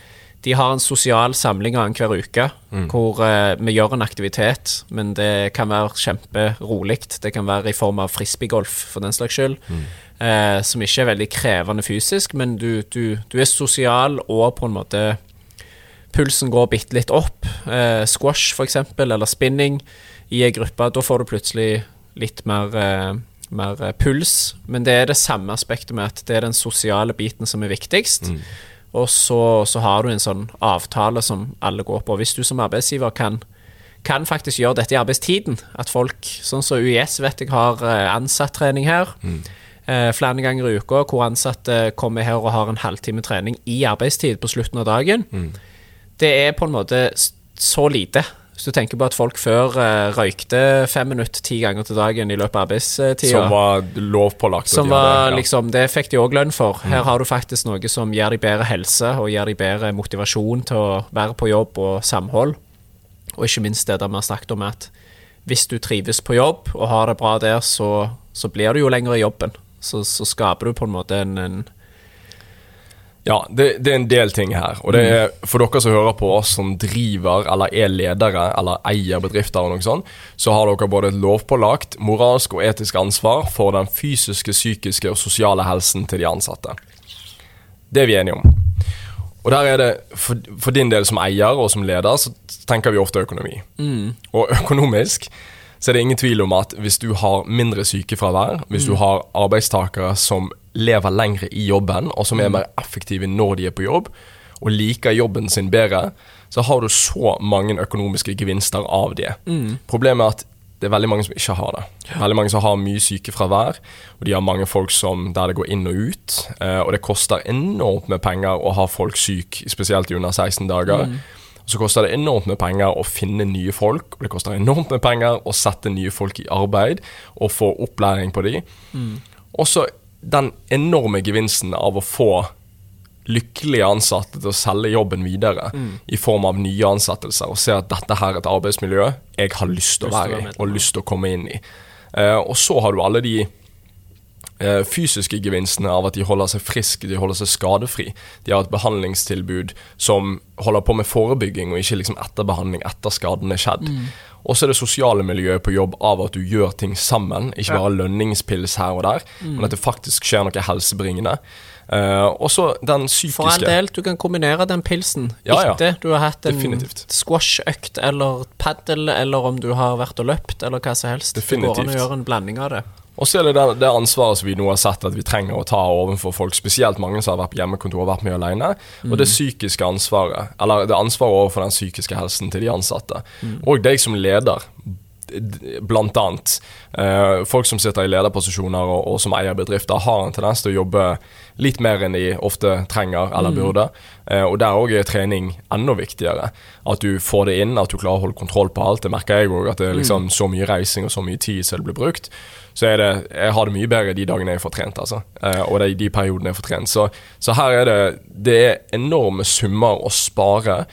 de har en sosial samling annenhver uke mm. hvor uh, vi gjør en aktivitet, men det kan være kjemperolig. Det kan være i form av frisbeegolf, for den slags skyld. Mm. Uh, som ikke er veldig krevende fysisk, men du, du, du, er sosial og på en måte Pulsen går bitte litt opp. Uh, squash, for eksempel, eller spinning i ei gruppe. Da får du plutselig litt mer, eh, mer, eh, puls. Men det er det samme aspektet med at det er den sosiale biten som er viktigst. Mm. Og så, så, har du en sånn avtale som alle går på. Hvis du som arbeidsgiver kan, kan faktisk gjøre dette i arbeidstiden, at folk, sånn som UiS vet jeg har eh, ansatt-trening her, mm. eh, flere ganger i uka, hvor ansatte kommer her og har en halvtime trening i arbeidstid på slutten av dagen, mm. det er på en måte så lite hvis du tenker på at folk før uh, røykte fem minutter ti ganger til dagen i løpet av arbeidstida Som var lovpålagt. Som var, ja. liksom, Det fikk de òg lønn for. Mm. Her har du faktisk noe som gir deg bedre helse, og gir deg bedre motivasjon til å være på jobb og samhold. Og ikke minst det der vi har snakket om at hvis du trives på jobb og har det bra der, så, så blir du jo lenger i jobben. så, så skaper du på en måte en, en Ja, det, det, er en del ting her. Og det er for dere som hører på oss som driver eller er ledere eller eier bedrifter, og noe sånt, så har dere både et lovpålagt, moralsk og etisk ansvar for den fysiske, psykiske og sosiale helsen til de ansatte. Det er vi enige om. Og der er det, for, for din del som eier og som leder, så tenker vi ofte økonomi. Mm. Og økonomisk så er det ingen tvil om at hvis du har mindre sykefravær, hvis du har arbeidstakere som lever lengre i jobben, og som er mer effektive når de er på jobb, og liker jobben sin bedre, så har du så mange økonomiske gevinster av det. Problemet er at det er veldig mange som ikke har det. Veldig mange som har mye sykefravær, og de har mange folk som, der det går inn og ut. Eh, og det koster enormt med penger å ha folk syk, spesielt i under 16 dager. Og så koster det enormt med penger å finne nye folk, og det koster enormt med penger å sette nye folk i arbeid og få opplæring på de. Og så den enorme gevinsten av å få lykkelige ansatte til å selge jobben videre i form av nye ansettelser og se at dette her er et arbeidsmiljø jeg har lyst til å være i og lyst til å komme inn i. Uh, og så har du alle de fysiske gevinstene av at de holder seg friske, de holder seg skadefri. De har et behandlingstilbud som holder på med forebygging, og ikke liksom etterbehandling etter skaden er skjedd. Og så er det sosiale miljøet på jobb av at du gjør ting sammen, ikke bare lønningspils her og der, men at det faktisk skjer noe helsebringende. Uh, og så den psykiske For all del, du kan kombinere den pilsen Ja, ja. etter du har hatt en squashøkt eller padel, eller om du har vært og løpt, eller hva som helst. Det går an å gjøre en blanding av det. Og så er det det, det ansvaret som vi nå har sett at vi trenger å ta overfor folk, spesielt mange som har vært på hjemmekontor og vært mye alene, og det psykiske ansvaret, eller det ansvaret overfor den psykiske helsen til de ansatte. Og deg som leder, blant annet. Eh, folk som sitter i lederposisjoner og, og som eier bedrifter, har en tendens til å jobbe litt mer enn de ofte trenger eller burde. Eh, og der òg er trening enda viktigere. At du får det inn, at du klarer å holde kontroll på alt. Det merker jeg òg, at det er liksom så mye reising og så mye tid som det blir brukt. Så er det, jeg har det mye bedre de dagene jeg får trent, altså. Eh, og de, de periodene jeg får trent. Så, så her er det Det er enorme summer å spare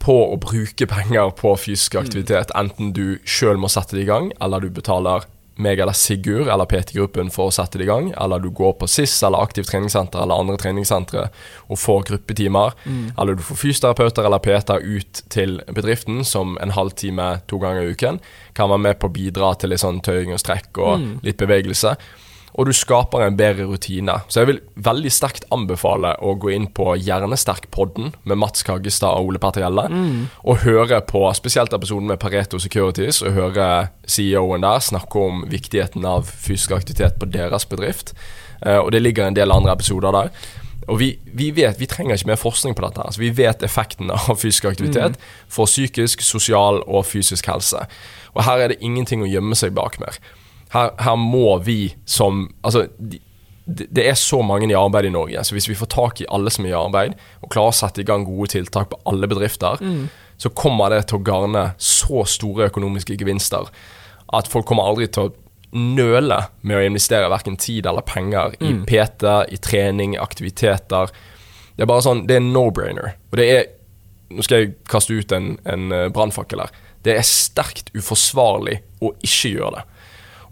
på å bruke penger på fysisk aktivitet, enten du sjøl må sette det i gang, eller du betaler meg eller Sigurd eller PT-gruppen for å sette det i gang, eller du går på SIS eller Aktivt treningssenter eller andre treningssentre og får gruppetimer, eller du får fysioterapeuter eller PT-er ut til bedriften som en halvtime to ganger i uken, kan være med på å bidra til litt sånn tøying og strekk og litt bevegelse og du skaper en bedre rutine. Så jeg vil veldig sterkt anbefale å gå inn på Hjernesterk-podden med Mats Kaggestad og Ole Petter Gjelle, og høre på spesielt episoden med Pareto Securities, og høre CEO-en der snakke om viktigheten av fysisk aktivitet på deres bedrift. Eh, og det ligger en del andre episoder der. Og vi, vi vet, vi trenger ikke mer forskning på dette. her, så Vi vet effekten av fysisk aktivitet for psykisk, sosial og fysisk helse. Og her er det ingenting å gjemme seg bak mer. Her, her må vi som Altså, det det er så mange i arbeid i Norge, så hvis vi får tak i alle som er i arbeid, og klarer å sette i gang gode tiltak på alle bedrifter, så kommer det til å garne så store økonomiske gevinster at folk kommer aldri til å nøle med å investere verken tid eller penger i PT, i trening, aktiviteter. Det er bare sånn, det er no-brainer. Og det er Nå skal jeg kaste ut en, en eh, brannfakkel her. Det er sterkt uforsvarlig å ikke gjøre det.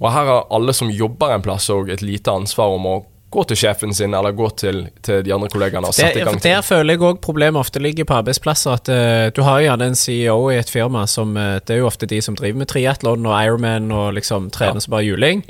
Og her har alle som jobber en plass òg et lite ansvar om å gå til sjefen sin eller gå til, til de andre kollegaene og sette i gang ting. der føler jeg òg problemet ofte ligger på arbeidsplasser. At uh, Du har jo gjerne en CEO i et firma som uh, Det er jo ofte de som driver med triatlon og Ironman og liksom trener Ja. som bare juling,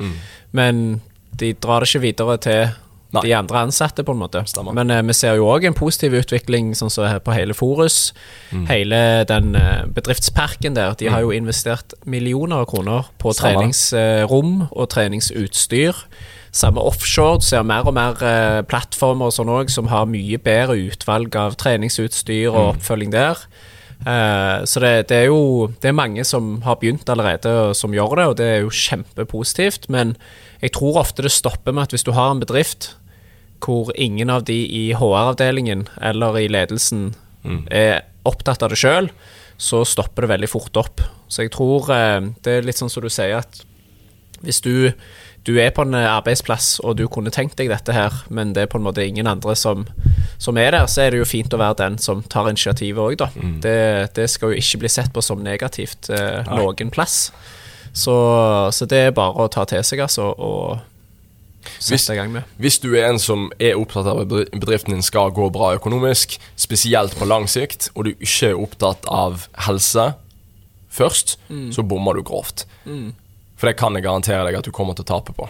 men de drar det ikke videre til Nei. de andre ansatte, på en måte. Stemmer. Men eh, vi ser jo òg en positiv utvikling sånn som her på hele Forus. Mm. Hele den eh, bedriftsparken der. De har jo investert millioner av kroner på Stemmer. treningsrom og treningsutstyr. Samme offshore. Du ser mer og mer eh, plattformer og sånn også, som har mye bedre utvalg av treningsutstyr og oppfølging der. Eh, så det, det er jo det er mange som har begynt allerede, og som gjør det, og det er jo kjempepositivt. Men jeg tror ofte det stopper med at hvis du har en bedrift hvor ingen av de i HR-avdelingen eller i ledelsen er opptatt av det sjøl, så stopper det veldig fort opp. Så jeg tror eh, det er litt sånn som du sier, at hvis du, du er på en eh, arbeidsplass og du kunne tenkt deg dette her, men det er på en måte ingen andre som, som er der, så er det jo fint å være den som tar initiativet òg, da. Det, det skal jo ikke bli sett på som negativt eh, noen plass. Så, så det er bare å ta til seg, altså, og sette i gang med. Hvis du er en som er opptatt av at bedriften din skal gå bra økonomisk, spesielt på lang sikt, og du ikke er opptatt av helse først, Mm. så bommer du grovt. For det kan jeg garantere deg at du kommer til å tape på.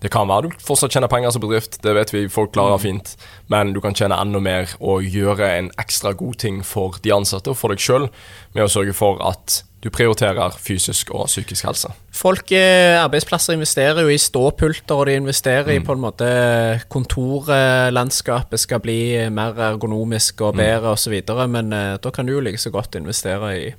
Det kan være du fortsatt tjener penger som bedrift, det vet vi folk klarer Mm. fint, men du kan tjene enda mer og gjøre en ekstra god ting for de ansatte og for deg sjøl med å sørge for at du prioriterer fysisk og psykisk helse. Folk, eh, arbeidsplasser investerer jo i ståpulter, og de investerer Mm. i på en måte kontorlandskapet skal bli mer ergonomisk Mm. og bedre og så videre, men eh, da kan du jo like så godt investere i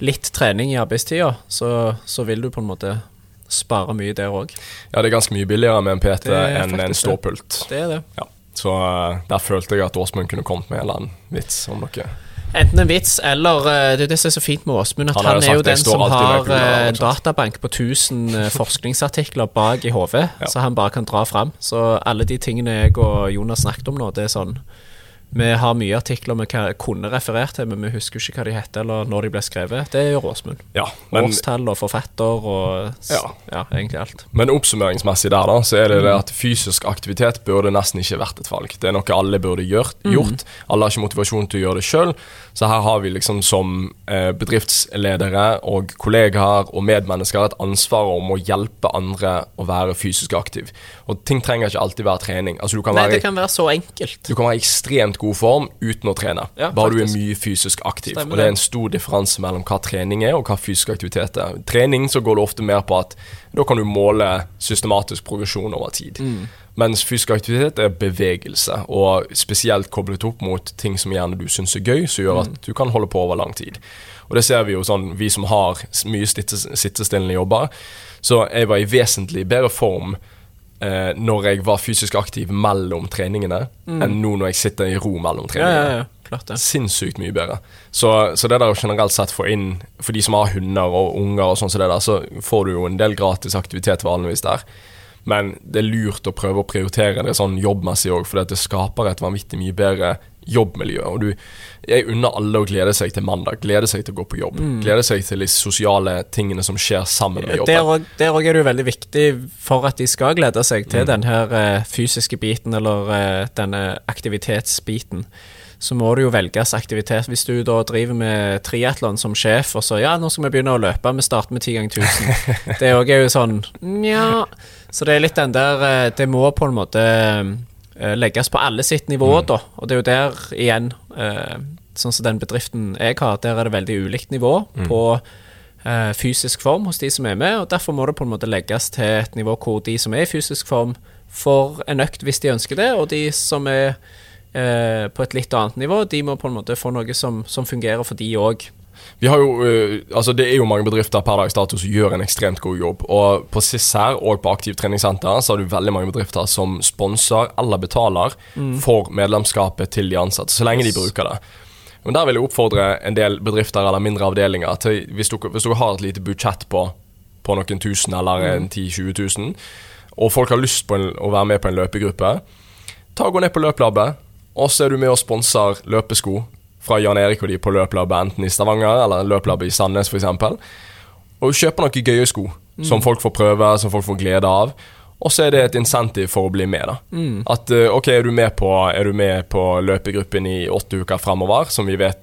litt trening i arbeidstida, så, så vil du på en måte spare mye der òg. Ja, det er ganske mye billigere med en PT enn en ståpult. det. Det er det. Ja. Så eh, der følte jeg at Åsmund kunne kommet med en eller annen vits om noe. Enten en vits eller eh, Det er det som er så fint med Åsmund, at Han han, er jo den som har eh, en databank på 1000 eh, forskningsartikler bak i hodet, Ja. så han bare kan dra fram. Så alle de tingene jeg og Jonas snakket om nå, det er sånn Vi har mye artikler vi kunne referert til, men vi husker ikke hva de heter, eller når de ble skrevet. Det gjør Åsmund. Ja, men, Årstall og forfatter og Ja. ja, egentlig alt. men oppsummeringsmessig der, da, så er det det at fysisk aktivitet burde nesten ikke vært et valg. Det er noe alle burde gjort. gjort. Alle har ikke motivasjon til å gjøre det sjøl, så her har vi liksom som eh, bedriftsledere og kollegaer og medmennesker et ansvar om å hjelpe andre å være fysisk aktiv. Og ting trenger ikke alltid være trening. Altså, du kan Nei, være det kan være så enkelt. Du kan være ekstremt god form uten å trene. Ja, bare du er mye fysisk aktiv. Stemmer og det er en stor differanse mellom hva trening er, og hva fysisk aktivitet er. Trening så går det ofte mer på at da kan du måle systematisk progresjon over tid. Mm. Mens fysisk aktivitet er bevegelse, og spesielt koblet opp mot ting som gjerne du syns er gøy, som gjør Mm. at du kan holde på over lang tid. Og det ser vi jo sånn, vi som har mye sittestillende jobber. Så jeg var i vesentlig bedre form eh, når jeg var fysisk aktiv mellom treningene, enn nå når jeg sitter i ro mellom treningene. Ja, ja, ja. Klart det. Sinnssykt mye bedre. Så, så det der å generelt sett få inn For de som har hunder og unger og sånn som det der, så får du jo en del gratis aktivitet vanligvis der. Men det er lurt å prøve å prioritere det sånn jobbmessig òg, for det skaper et vanvittig mye bedre jobbmiljø. Og du, jeg unner alle å glede seg til mandag, glede seg til å gå på jobb. Glede seg til de sosiale tingene som skjer sammen med jobben. der òg er det jo veldig viktig for at de skal glede seg Mm. til den her eh, fysiske biten, eller eh, denne aktivitetsbiten. Så må det jo velges aktivitet. Hvis du da driver med triatlon som sjef, og så ja, nå skal vi begynne å løpe, vi starter med 10 ganger 1000. Det òg er jo sånn Nja. Så det er litt den der eh, Det må på en måte legges på alle sitt nivå, Mm. da. Og det er jo der igjen eh, Sånn som den bedriften jeg har, der er det veldig ulikt nivå Mm. på eh, fysisk form hos de som er med, og derfor må det på en måte legges til et nivå hvor de som er i fysisk form, får en økt hvis de ønsker det, og de som er eh, på et litt annet nivå, de må på en måte få noe som, som fungerer for de òg. Vi har jo, eh, altså Det er jo mange bedrifter per dags dato som gjør en ekstremt god jobb. Og På SIS her og på Aktiv treningssenter så har du veldig mange bedrifter som sponser eller betaler for medlemskapet til de ansatte, så lenge de bruker det. Men Der vil jeg oppfordre en del bedrifter eller mindre avdelinger til hvis dere, hvis dere har et lite budsjett på, på noen tusen eller en 10 000-20 000, og folk har lyst på en, å være med på en løpegruppe, ta og gå ned på Løplabbet, og så er du med og sponser løpesko fra Jan Erik og de på Løplabbet, enten i Stavanger eller Løplabbet i Sandnes f.eks. Og kjøper noen gøye sko som folk får prøve, som folk får glede av. Og så er det et insentiv for å bli med. da At eh, ok, er du med på, er du med på løpegruppen i åtte uker fremover, som vi vet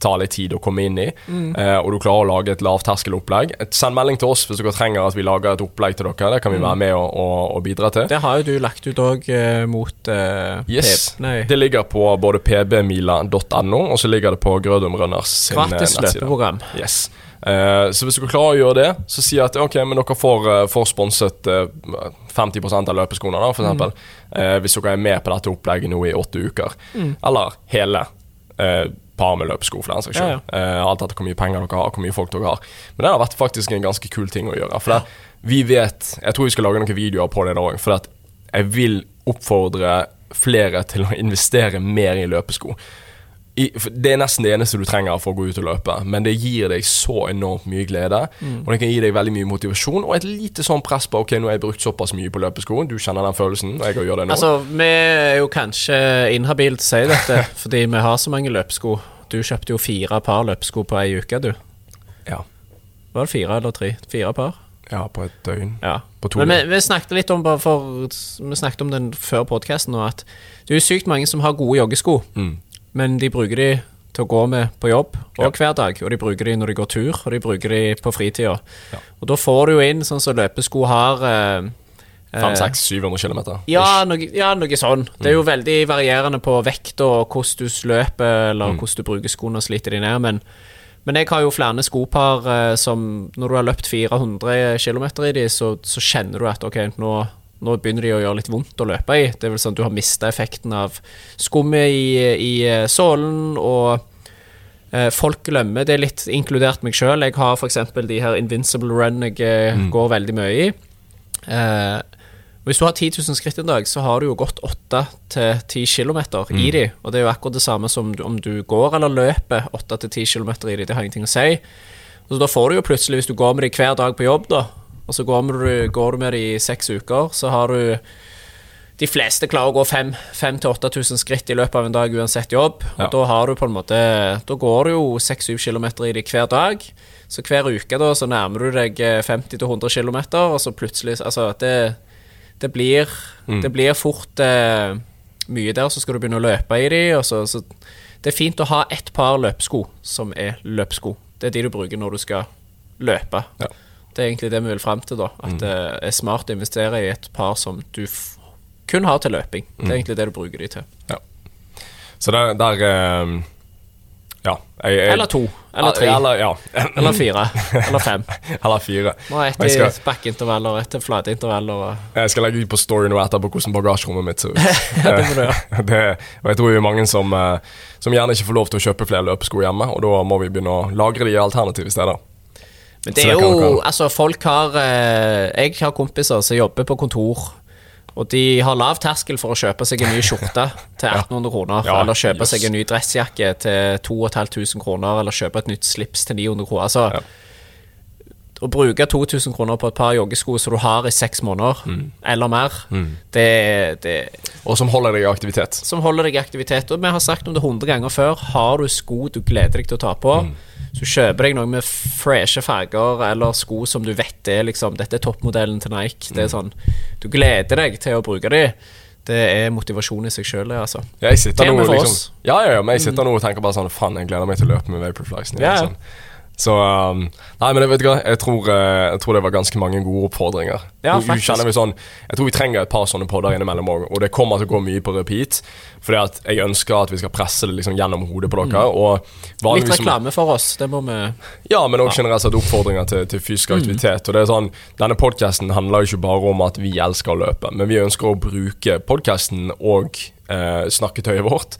tar litt tid å komme inn i, eh, og du klarer å lage et lavterskelopplegg, send melding til oss hvis dere trenger at vi lager et opplegg til dere. Det kan vi være med og, og, og bidra til. Det har jo du lagt ut òg eh, mot eh, Yes, PB. Nei, Det ligger på både pbmila.no, og så ligger det på Grødum Runners sin eh, gratis nettside. løpeprogram. Yes. Eh, så hvis dere klarer å gjøre det, så si at ok, men dere får, eh, får sponset eh, 50% av løpeskoene, da, for Mm. hvis dere er med på dette opplegget nå i åtte uker. Mm. Eller hele eh, par med løpesko, for den saks skyld. Ja, Eh, alt etter hvor mye penger dere har, hvor mye folk dere har. Men det har vært faktisk en ganske kul ting å gjøre. For det, vi vet Jeg tror vi skal lage noen videoer på det da òg, for jeg vil oppfordre flere til å investere mer i løpesko. I, det er nesten det eneste du trenger for å gå ut og løpe, men det gir deg så enormt mye glede. Mm. Og det kan gi deg veldig mye motivasjon og et lite sånn press på Ok, nå har jeg brukt såpass mye på løpesko. Du kjenner den følelsen, og jeg gjør det nå. Altså, vi er jo kanskje inhabile til å si dette, fordi vi har så mange løpesko. Du kjøpte jo fire par løpesko på ei uke, du. ja. Var det fire eller tre? Fire par? Ja, på et døgn. Ja. På to Men vi, vi snakket litt om for, Vi snakket om den før podkasten nå, at det er jo sykt mange som har gode joggesko, Mm. Men de bruker de til å gå med på jobb og Ja. hver dag. Og de bruker de når de går tur, og de bruker de på fritida. Ja. Og da får du jo inn sånn som løpesko har eh, eh, 500-700 km. ja ja, noe sånn. Det er Mm. jo veldig varierende på vekt og hvordan du løper, eller Mm. hvordan du bruker skoene og sliter de ned, men men jeg har jo flere skopar eh, som Når du har løpt 400 km i de, så, så kjenner du at ok, nå, nå begynner de å gjøre litt vondt å løpe i. Det er vel sånn at du har mista effekten av skummet i, i eh, sålen, og eh, folk glemmer det er litt, inkludert meg sjøl. Jeg har f.eks. de her Invincible Run jeg mm. går veldig mye i. Eh, hvis du har 10 000 skritt en dag, så har du jo gått 8-10 km i de. Og det er jo akkurat det samme som om du går eller løper 8-10 km i de. Det har ingenting å si. Så da får du jo plutselig, hvis du går med de hver dag på jobb, da, og så går, du, går du med de i seks uker, så har du De fleste klarer å gå 5000-8000 skritt i løpet av en dag uansett jobb. Og Ja. da har du på en måte Da går du jo 6-7 km i de hver dag. Så hver uke da så nærmer du deg eh, 50-100 km, og så plutselig Altså, det, det blir Det blir fort eh, mye der, så skal du begynne å løpe i de, og så, så Det er fint å ha ett par løpesko som er løpesko. Det er de du bruker når du skal løpe. Ja. Det er egentlig det vi vil fram til, da. At det er smart å investere i et par som du kun har til løping. Det er egentlig det du bruker de til. Så der, der eh, Ja. Jeg, jeg, Eller to. Eller tre. Eller, ja. Eller fire. Eller fem. eller fire. Nå er jeg i bakkeintervaller, ett i flateintervaller. og- Jeg skal legge ut på story nå etterpå hvordan bagasjerommet mitt ser ut. Ja, det må du gjøre. det, og jeg tror det er mange som, eh, som gjerne ikke får lov til å kjøpe flere løpesko hjemme, og da må vi begynne å lagre de i alternative steder. Men det er jo Altså, folk har eh, Jeg har kompiser som jobber på kontor. Og de har lav terskel for å kjøpe seg en ny skjorte til 1800 kroner. Ja, eller kjøpe jøss. seg en ny dressjakke til 2500 kroner. Eller kjøpe et nytt slips til 900 kroner. Altså, Ja. Å bruke 2000 kroner på et par joggesko som du har i seks måneder, Mm. eller mer, det, det Og som holder deg i aktivitet. som holder deg i aktivitet. Og vi har sagt om det 100 ganger før. Har du sko du gleder deg til å ta på, Mm. Så kjøper deg noe med freshe farger eller sko som du vet er liksom Dette er toppmodellen til Nike. Mm. Det er sånn Du gleder deg til å bruke de. Det er motivasjon i seg sjøl, det, altså. Jeg sitter nå liksom. Ja, ja, ja, men jeg sitter nå og tenker bare sånn Faen, jeg gleder meg til å løpe med Vaporflies. Ja, ja. Sånn. Så um, Nei, men jeg vet ikke hva, jeg tror, eh, jeg tror det var ganske mange gode oppfordringer. Ja, faktisk. vi sånn Jeg tror vi trenger et par sånne podder innimellom òg, og det kommer til å gå mye på repeat. Fordi at jeg ønsker at vi skal presse det liksom gjennom hodet på dere. Og Litt reklame for oss, det må vi ja, men òg generelt sett oppfordringer til, til fysisk aktivitet. Og det er sånn, Denne podkasten handler jo ikke bare om at vi elsker å løpe, men vi ønsker å bruke podkasten og eh, snakketøyet vårt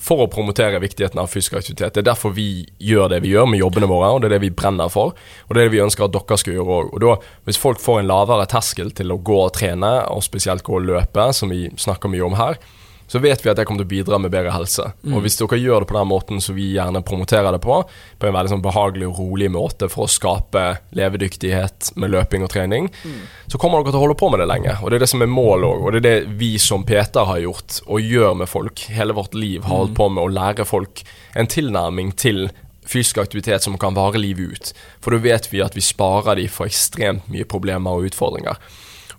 for å promotere viktigheten av fysisk aktivitet. Det er derfor vi gjør det vi gjør med jobbene våre, og det er det vi brenner for. Og det er det vi ønsker at dere skal gjøre òg. Og da, hvis folk får en lavere terskel til å gå og trene, og spesielt gå og løpe, som vi snakker mye om her, så vet vi at det kommer til å bidra med bedre helse. Og hvis dere gjør det på den måten som vi gjerne promoterer det på, på en veldig sånn behagelig og rolig måte for å skape levedyktighet med løping og trening, så kommer dere til å holde på med det lenge. Og det er det som er målet òg, og det er det vi som Peter har gjort og gjør med folk hele vårt liv, har holdt på med å lære folk en tilnærming til fysisk aktivitet som kan vare livet ut. For da vet vi at vi sparer de for ekstremt mye problemer og utfordringer.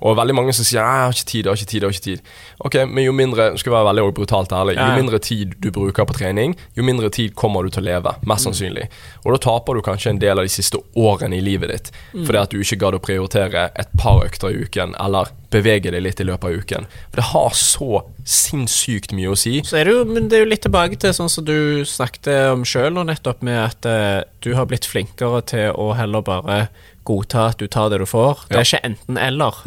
Og veldig mange som sier 'jeg har ikke tid', jeg har ikke tid, jeg har ikke tid. Ok, Men jo mindre skal være veldig brutalt ærlig, jo mindre tid du bruker på trening, jo mindre tid kommer du til å leve. Mest sannsynlig. Og da taper du kanskje en del av de siste årene i livet ditt fordi at du ikke gadd å prioritere et par økter i uken, eller bevege deg litt i løpet av uken. For det har så sinnssykt mye å si. Så er det jo, men det er jo litt tilbake til sånn som du snakket om sjøl nå nettopp, med at eh, du har blitt flinkere til å heller bare godta at du tar det du får. Det er ikke enten-eller.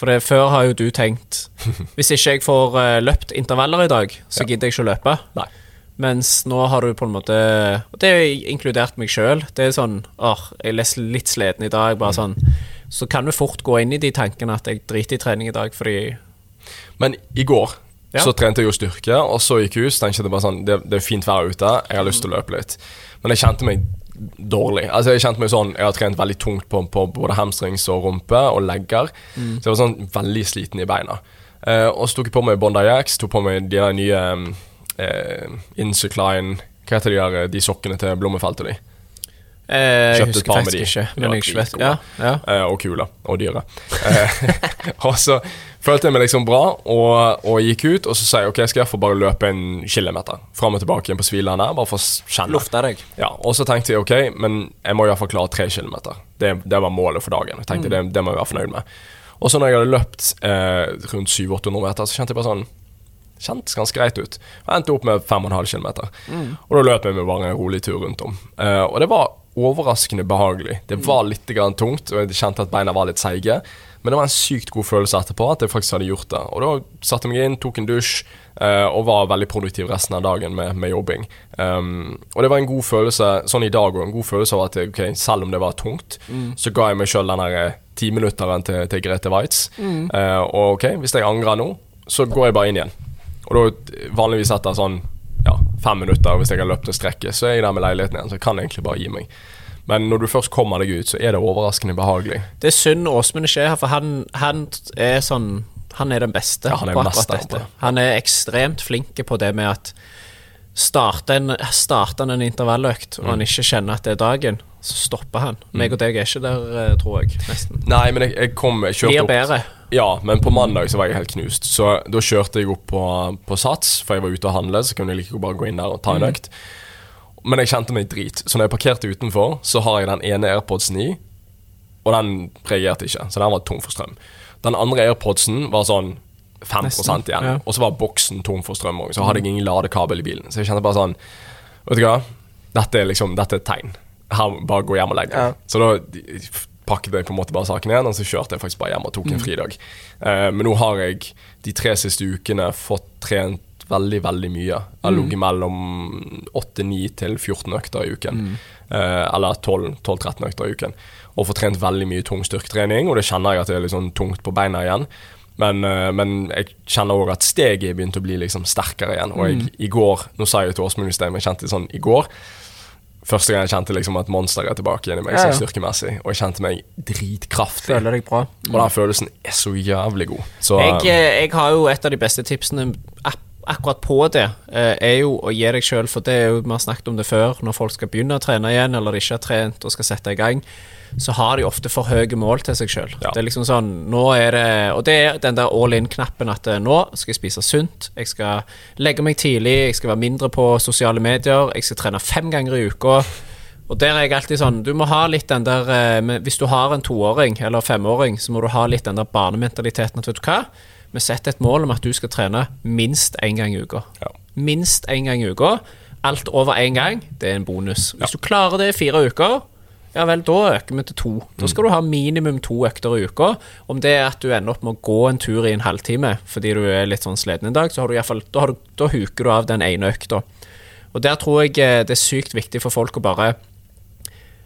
For det, før har jo du tenkt Hvis ikke jeg får uh, løpt intervaller i dag, så gidder jeg ikke å løpe. Nei. Mens nå har du på en måte Og det er inkludert meg sjøl. Det er sånn åh, jeg er litt sliten i dag. Bare sånn Så kan du fort gå inn i de tankene at jeg driter i trening i dag fordi Men i går Ja. så trente jeg jo styrke, og så gikk jeg ut. tenkte jeg bare sånn, det, det er fint vær ute, jeg har lyst til å løpe litt. Men jeg kjente meg dårlig. Altså Jeg kjente meg sånn Jeg har trent veldig tungt på, på både hamstrings og rumpe og legger. Så jeg var sånn veldig sliten i beina. Eh, og så tok jeg på meg Bondi X, tok på meg de der nye eh, Insucline Hva heter de der de sokkene til Blommefeltet og de? Eh, jeg Kjøpte et husker par med faktisk de. ikke, men jeg vet. Ja, ja. Eh, og kule. Og dyre. Eh, og så følte jeg meg liksom bra, og, og gikk ut. Og så sa jeg ok, skal jeg få bare løpe en kilometer fram og tilbake igjen på Sviland her, bare for å kjenne. Lufta deg. Ja, Og så tenkte jeg ok, men jeg må iallfall klare tre kilometer. Det, det var målet for dagen. Jeg tenkte det, det må jeg være fornøyd med. Og så når jeg hadde løpt eh, rundt 700-800 meter, så kjente jeg bare sånn Kjentes ganske greit ut. Jeg endte opp med 5,5 km. Og da løp jeg med bare en rolig tur rundt om. Eh, og det var overraskende behagelig. Det var litt grann tungt, og jeg kjente at beina var litt seige. Men det var en sykt god følelse etterpå at jeg faktisk hadde gjort det. Og da satte jeg meg inn, tok en dusj eh, og var veldig produktiv resten av dagen med, med jobbing. Um, og det var en god følelse, sånn i dag òg, en god følelse av at okay, ok, selv om det var tungt, så ga jeg meg sjøl den der eh, timinutteren til, til Grete Waitz. Eh, og ok, hvis jeg angrer nå, så går jeg bare inn igjen. Og da vanligvis etter sånn ja, fem minutter, hvis jeg har løpt en strekke, så er jeg der med leiligheten igjen. Så jeg kan egentlig bare gi meg. Men når du først kommer deg ut, så er det overraskende behagelig. Det er synd Åsmund ikke er her, for han, han er sånn Han er den beste Ja, han er på akkurat dette. Han er ekstremt flink på det med at Starter en, han en intervalløkt, og Mm. han ikke kjenner at det er dagen, så stopper han. Meg og deg er ikke der, eh, tror jeg. Nesten. Nei, men jeg, jeg kom jeg kjørte Blir opp bedre. Ja, men på mandag så var jeg helt knust. Så da kjørte jeg opp på, på Sats, for jeg var ute og handle, så kunne jeg like godt bare gå inn der og ta en økt. Men jeg kjente meg drit. Så når jeg parkerte utenfor, så har jeg den ene AirPodsen i, og den reagerte ikke, så den var tom for strøm. Den andre AirPodsen var sånn 5 Nesten, igjen, ja. og så var boksen tom for strøm òg. Så hadde jeg ingen ladekabel i bilen. Så jeg kjente bare sånn Vet du hva, dette er liksom Dette er et tegn. Her, bare gå hjem og legg deg. Ja. Så da pakket jeg på en måte bare saken igjen, og så kjørte jeg faktisk bare hjem og tok en fridag. Uh, men nå har jeg de tre siste ukene fått trent veldig, veldig mye. Jeg har ligget mellom 8-9 til 14 økter i uken. Eh, eller 12-13 økter i uken. Og får trent veldig mye tung styrketrening, og det kjenner jeg at det er litt sånn tungt på beina igjen. Men, eh, men jeg kjenner òg at steget er begynt å bli liksom sterkere igjen. Og jeg, i går Nå sa jeg til Åsmund i sted, men jeg kjente det sånn i går Første gang jeg kjente liksom at monsteret er tilbake igjen i meg Ja, ja. styrkemessig. Og jeg kjente meg dritkraftig. Føler deg bra. Og den følelsen er så jævlig god. Så Jeg, eh, jeg har jo et av de beste tipsene akkurat på det, eh, er jo å gi deg sjøl, for det er jo, vi har snakket om det før, når folk skal begynne å trene igjen, eller ikke har trent og skal sette i gang, så har de ofte for høye mål til seg sjøl. Ja. Det er liksom sånn, nå er det Og det er den der all in-knappen at eh, nå skal jeg spise sunt, jeg skal legge meg tidlig, jeg skal være mindre på sosiale medier, jeg skal trene fem ganger i uka. Og der er jeg alltid sånn Du må ha litt den der eh, Hvis du har en toåring eller femåring, så må du ha litt den der barnementaliteten at vet du hva? Vi setter et mål om at du skal trene minst én gang i uka. Ja. Minst én gang i uka. Alt over én gang, det er en bonus. Hvis du klarer det i fire uker, ja vel, da øker vi til to. Da skal du ha minimum to økter i uka. Om det er at du ender opp med å gå en tur i en halvtime fordi du er litt sånn sliten en dag, så har du i fall, da, har du, da huker du av den ene økta. Og der tror jeg eh, det er sykt viktig for folk å bare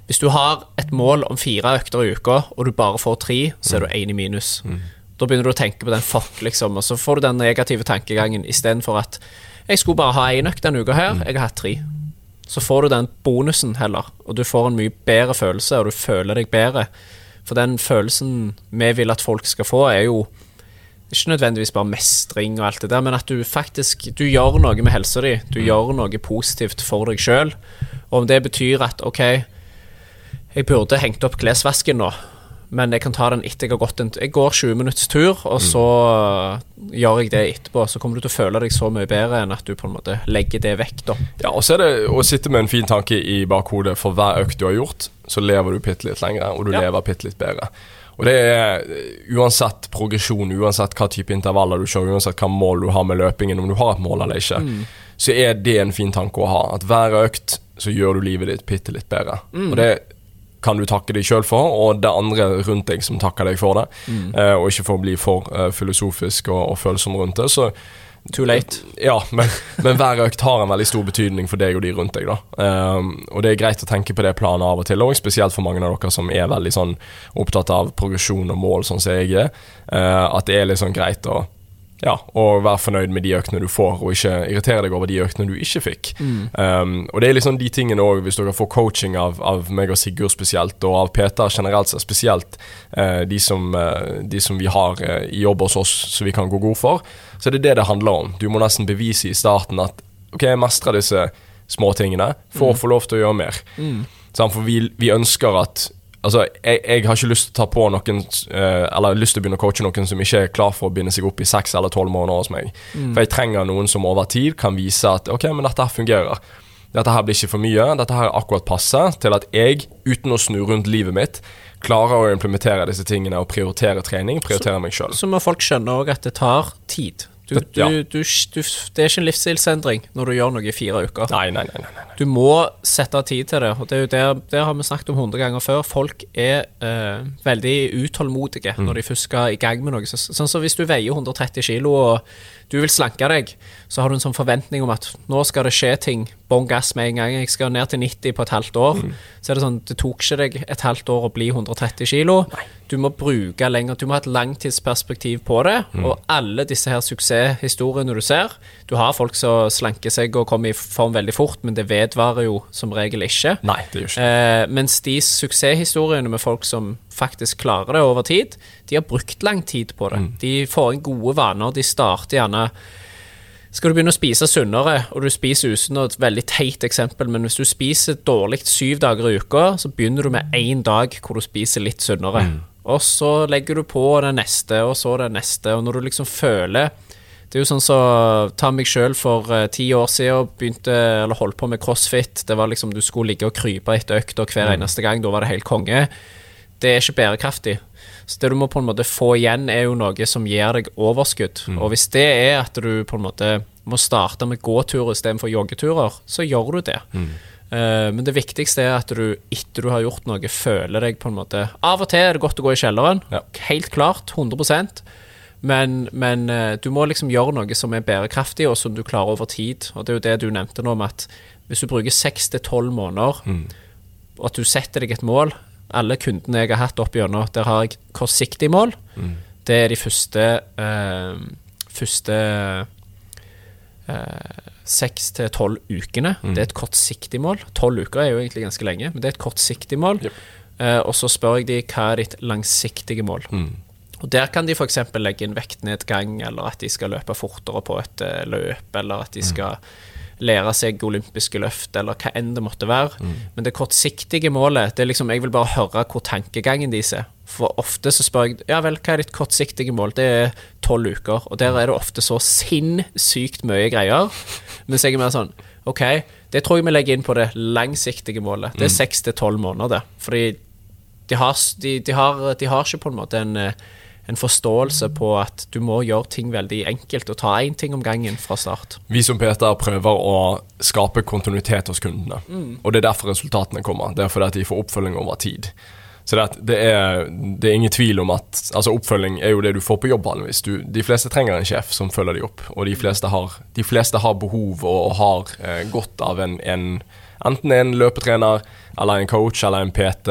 hvis du har et mål om fire økter i uka, og du bare får tre, så er du én i minus. Da begynner du å tenke på den fuck, liksom, og så får du den negative tankegangen istedenfor at jeg skulle bare ha én økt denne uka her, jeg har hatt tre. Så får du den bonusen heller, og du får en mye bedre følelse, og du føler deg bedre. For den følelsen vi vil at folk skal få, er jo ikke nødvendigvis bare mestring og alt det der, men at du faktisk du gjør noe med helsa di. Du gjør noe positivt for deg sjøl. Og om det betyr at OK, jeg burde hengt opp klesvasken nå, men jeg kan ta den etter jeg har gått en Jeg går 20 minutts tur, og så mm. gjør jeg det etterpå. Så kommer du til å føle deg så mye bedre enn at du på en måte legger det vekk, da. Ja, og så er det å sitte med en fin tanke i bakhodet for hver økt du har gjort, så lever du bitte litt lenger, og du Ja. lever bitte litt bedre. Og det er eh, uansett progresjon, uansett hva type intervaller du kjører, uansett hva mål du har med løpingen, om du har et mål eller ikke, så er det en fin tanke å ha. At hver økt så gjør du livet ditt bitte litt bedre. Og det kan du takke deg sjøl for, og det andre rundt deg som takker deg for det. Eh, og ikke for å bli for eh, filosofisk og, og følsom rundt det. Så Too late. ja, men, men hver økt har en veldig stor betydning for deg og de rundt deg. da um, Og det er greit å tenke på det planet av og til, og spesielt for mange av dere som er veldig sånn opptatt av progresjon og mål, sånn som jeg er. Uh, at det er litt sånn greit å ja, og være fornøyd med de øktene du får, og ikke irritere deg over de øktene du ikke fikk. Ehm, og det er liksom de tingene òg, hvis dere får coaching av, av meg og Sigurd spesielt, og av Peter generelt sett spesielt, uh, de, som, uh, de som vi har uh, i jobb hos oss som vi kan gå god for, så det er det det det handler om. Du må nesten bevise i starten at ok, jeg mestrer disse småtingene for å få lov til å gjøre mer. Mm. For vi, vi ønsker at Altså, jeg, jeg har ikke lyst til å ta på noen eh, Eller lyst til å begynne å coache noen som ikke er klar for å binde seg opp i seks eller tolv måneder hos meg. For jeg trenger noen som over tid kan vise at ok, men dette her fungerer. Dette her blir ikke for mye. Dette her er akkurat passe til at jeg, uten å snu rundt livet mitt, klarer å implementere disse tingene og prioritere trening, prioritere meg sjøl. Så må folk skjønne òg at det tar tid. Du, Det- ja. du, du, det er ikke en livsstilsendring når du gjør noe i fire uker. Nei, nei, nei. nei. Du må sette av tid til det, og det, er jo der, det har vi snakket om hundre ganger før. Folk er eh, veldig utålmodige når de først skal i gang med noe. Så, sånn som hvis du veier 130 kilo og du vil slanke deg, så har du en sånn forventning om at nå skal det skje ting, bånn gass med en gang, jeg skal ned til 90 på et halvt år. Så er det sånn, det tok ikke deg et halvt år å bli 130 kilo. Du må bruke lenger, du må ha et langtidsperspektiv på det, og alle disse her suksesshistoriene du ser, du har folk som slanker seg og kommer i form veldig fort, men det vedvarer jo som regel ikke. Nei, det gjør ikke Eh, mens de suksesshistoriene med folk som faktisk klarer det over tid, de har brukt lang tid på det. De får inn gode vaner. De starter gjerne Skal du begynne å spise sunnere, og du spiser usunn, et veldig teit eksempel, men hvis du spiser dårlig syv dager i uka, så begynner du med én dag hvor du spiser litt sunnere. Og så legger du på det neste, og så det neste, og når du liksom føler det er jo sånn så Ta meg sjøl for eh, ti år siden begynte, eller holdt på med crossfit. Det var liksom Du skulle ligge og krype etter økta hver eneste gang. Da var det helt konge. Det er ikke bærekraftig. Så det du må på en måte få igjen, er jo noe som gir deg overskudd. Og hvis det er at du på en måte må starte med gåturer istedenfor joggeturer, så gjør du det. Eh, men det viktigste er at du etter du har gjort noe, føler deg på en måte Av og til er det godt å gå i kjelleren. Ja. Helt klart. 100 men, men eh, du må liksom gjøre noe som er bærekraftig, og som du klarer over tid. Og det er jo det du nevnte nå, om at hvis du bruker seks til tolv måneder, og at du setter deg et mål Alle kundene jeg har hatt opp igjennom, der har jeg kortsiktig mål. Det er de første eh, Første eh, seks til tolv ukene. Det er et kortsiktig mål. Tolv uker er jo egentlig ganske lenge, men det er et kortsiktig mål. Yep. Eh, og så spør jeg de hva er ditt langsiktige mål. Og Der kan de f.eks. legge inn vektnedgang, eller at de skal løpe fortere på et eh, løp, eller at de skal lære seg olympiske løft, eller hva enn det måtte være. Men det kortsiktige målet det er liksom, Jeg vil bare høre hvor tankegangen deres er. For ofte så spør jeg ja vel, hva er ditt kortsiktige mål? Det er tolv uker. Og der er det ofte så sinnssykt mye greier. Mens jeg er mer sånn OK, det tror jeg vi legger inn på det langsiktige målet. Det er seks til tolv måneder. Fordi de har, de, de, har, de har ikke på en måte en, eh, en forståelse på at du må gjøre ting veldig enkelt og ta én ting om gangen fra start. Vi som Peter prøver å skape kontinuitet hos kundene. Og det er derfor resultatene kommer. Det er fordi at de får oppfølging over tid. Så det, det, er, det er ingen tvil om at altså Oppfølging er jo det du får på jobb vanligvis. Du, de fleste trenger en sjef som følger dem opp, og de fleste har, de fleste har behov og har eh, godt av en, en Enten en løpetrener, eller en coach, eller en PT,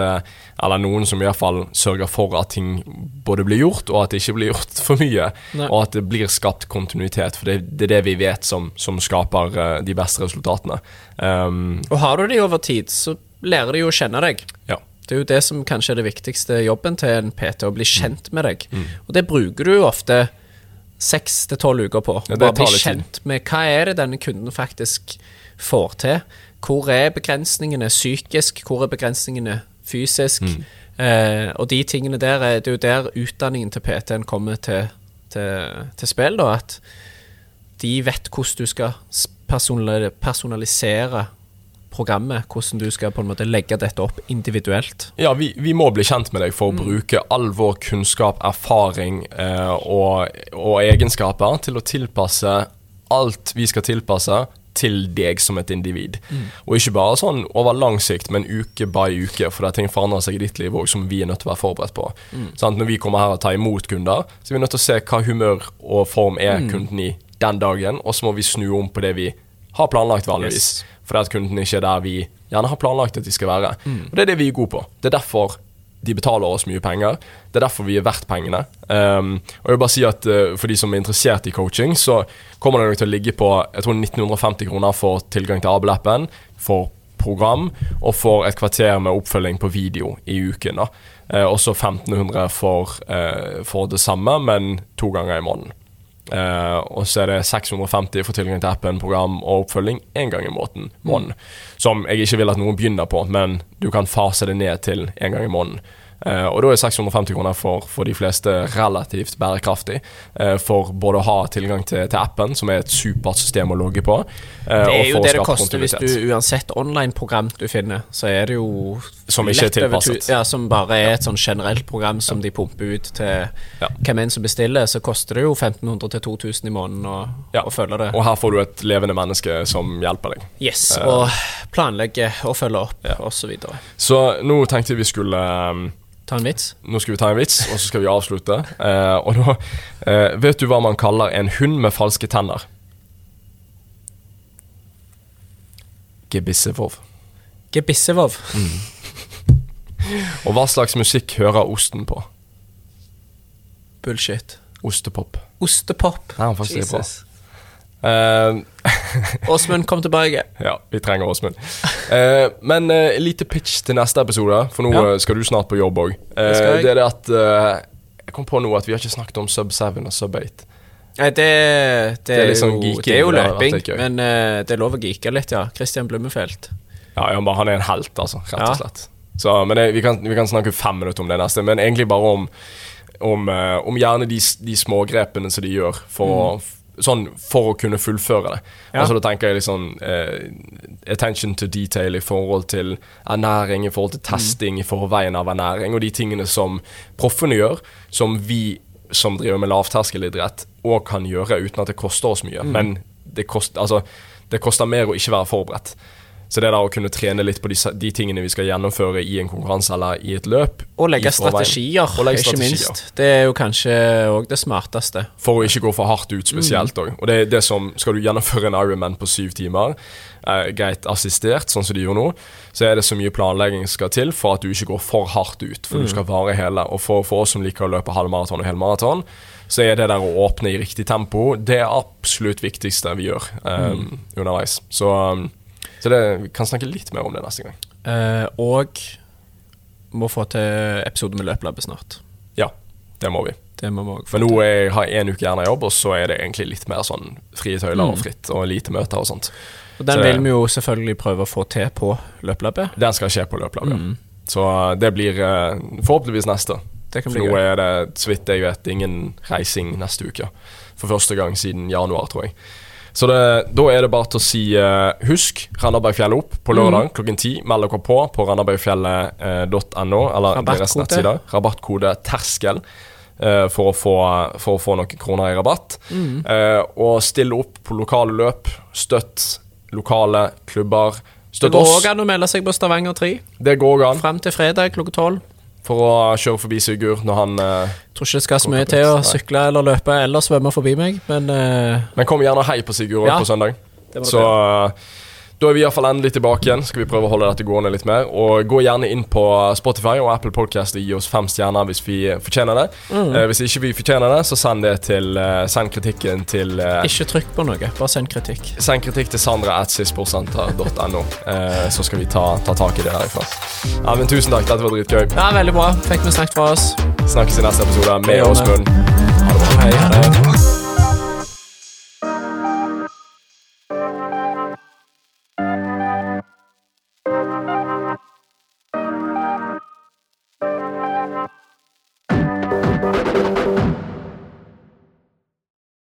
eller noen som i hvert fall sørger for at ting både blir gjort, og at det ikke blir gjort for mye. Nei. Og at det blir skapt kontinuitet, for det, det er det vi vet som, som skaper eh, de beste resultatene. Um, Og har du de over tid, så lærer de jo å kjenne deg. ja. Det er jo det som kanskje er det viktigste jobben til en PT, å bli kjent med deg. Og det bruker du jo ofte seks til tolv uker på. Ja, Bare bli kjent med hva er det denne kunden faktisk får til. Hvor er begrensningene psykisk, hvor er begrensningene fysisk? Eh, og de tingene der, er, det er jo der utdanningen til PT-en kommer til, til, til spill, da. At de vet hvordan du skal personalisere programmet. Hvordan du skal på en måte legge dette opp individuelt. Ja, vi, vi må bli kjent med deg for å bruke all vår kunnskap, erfaring eh, og, og egenskaper til å tilpasse alt vi skal tilpasse til deg som et individ. Og ikke bare sånn over lang sikt, men uke by uke, for det er ting forandrer seg i ditt liv òg som vi er nødt til å være forberedt på. Sant? Når vi kommer her og tar imot kunder, så er vi nødt til å se hva humør og form er kunden i den dagen, og så må vi snu om på det vi har planlagt vanligvis. Yes. Fordi at kunden ikke er der vi gjerne har planlagt at de skal være. Og det er det vi er gode på. Det er derfor de betaler oss mye penger. Det er derfor vi er verdt pengene. Um, og jeg vil bare si at uh, For de som er interessert i coaching, så kommer det nok til å ligge på jeg tror 1950 kroner for tilgang til Abel-appen, for program, og for et kvarter med oppfølging på video i uken. da. Uh, også 1500 for, uh, for det samme, men to ganger i måneden. Eh, og så er det 650 for tilgang til appen, program og oppfølging én gang i måneden. måneden. Som jeg ikke vil at noen begynner på, men du kan fase det ned til én gang i måneden. Uh, og da er 650 kroner for, for de fleste relativt bærekraftig. Uh, for både å ha tilgang til, til, appen, som er et supert system å logge på. Uh, det er jo det det koster hvis du uansett online-program du finner, så er det jo Som ikke er tilpasset. Ja, som bare er et sånn generelt program som ja. de pumper ut til ja. hvem enn som bestiller. Så koster det jo 1500 til 2000 i måneden å, ja. å følge det. Og her får du et levende menneske som hjelper deg. Yes, og planlegger og følger opp, ja. osv. Så, videre. så nå tenkte vi skulle um, Ta en vits? Nå skal vi ta en vits, og så skal vi avslutte. Eh, og da eh, Vet du hva man kaller en hund med falske tenner? Gebissevov. Gebissevov. Mm. og hva slags musikk hører osten på? Bullshit. Ostepop. Ostepop. Ja, faktisk Jesus. Uh, Åsmund, kom tilbake. Ja, vi trenger Åsmund. Uh, men uh, lite pitch til neste episode, for nå ja. skal du snart på jobb òg. Uh, det, det er det at Jeg kom på nå at vi har ikke snakket om Sub 7 og Sub 8. Nei, det, det, det, er liksom jo, det er jo løping, men det er lov å geeke litt, ja. Christian Blummefelt. Ja, ja han er en helt, altså. Rett og slett. Så, men vi kan, vi, kan, snakke fem minutter om det neste, men egentlig bare om om, om gjerne de, de smågrepene som de gjør for mm. å Sånn for å kunne fullføre det. Ja. Altså Da tenker jeg liksom eh, attention to detail i forhold til ernæring, i forhold til testing, mm. i forveien av ernæring, og de tingene som proffene gjør, som vi som driver med lavterskelidrett, òg kan gjøre uten at det koster oss mye. Mm. Men det, kost, altså, det koster mer å ikke være forberedt. Så det der å kunne trene litt på de, de, tingene vi skal gjennomføre i en konkurranse eller i et løp Og legge strategier, og legge ikke strategier. minst. Det er jo kanskje òg det smarteste. For å ikke gå for hardt ut spesielt òg. Mm. Og det er det som Skal du gjennomføre en Ironman på syv timer, eh, greit assistert, sånn som de gjør nå, så er det så mye planlegging som skal til for at du ikke går for hardt ut. For mm. du skal vare hele. Og for, for oss som liker å løpe halvmaraton og helmaraton, så er det der å åpne i riktig tempo det er absolutt viktigste vi gjør eh, mm. underveis. Så um, så det, vi kan snakke litt mer om det neste gang. Eh, og må få til episode med Løplabbet snart. Ja, det må vi. Det må vi For nå jeg har jeg en uke gjerne jobb, og så er det egentlig litt mer sånn frie tøyler mm. og fritt, og lite møter og sånt. Og Den så, vil vi jo selvfølgelig prøve å få til på Løplabbet. Den skal skje på Løplabbet. Mm. Så det blir uh, forhåpentligvis neste. For nå er det, så vidt jeg vet, ingen reising neste uke. For første gang siden januar, tror jeg. Så det, da er det bare til å si uh, husk Randabergfjellet opp på lørdag mm. klokken ti. Meld dere på på randabergfjellet.no, eller deres nettside. Rabattkode 'terskel'. Uh, for, å få, for, å få, noen kroner i rabatt. Mm. Uh, og stille opp på lokale løp. Støtt lokale klubber. Støtt oss. Det går òg an å melde seg på Stavanger 3. Det går an Frem til fredag klokka tolv for å kjøre forbi Sigurd når han uh, Tror ikke det skal så mye til å sykle eller løpe eller svømme forbi meg, men uh, Men kom gjerne hei på Sigurd ja, på søndag. Så uh, da er vi iallfall endelig tilbake igjen. Skal vi prøve å holde dette gående litt mer. Og gå gjerne inn på Spotify og Apple Podcast og gi oss fem stjerner hvis vi fortjener det. Mm. Eh, hvis ikke vi fortjener det, så send det til eh, Send kritikken til eh, Ikke trykk på noe, bare send kritikk. Send kritikk til sandra.sisportsenter.no, eh, så skal vi ta, ta, tak i det herifra. Ja, men tusen takk, dette var dritgøy. Ja, veldig bra. Fikk vi snakket fra oss. Snakkes i neste episode med Åsmund. Ha det bra. Hei. Det.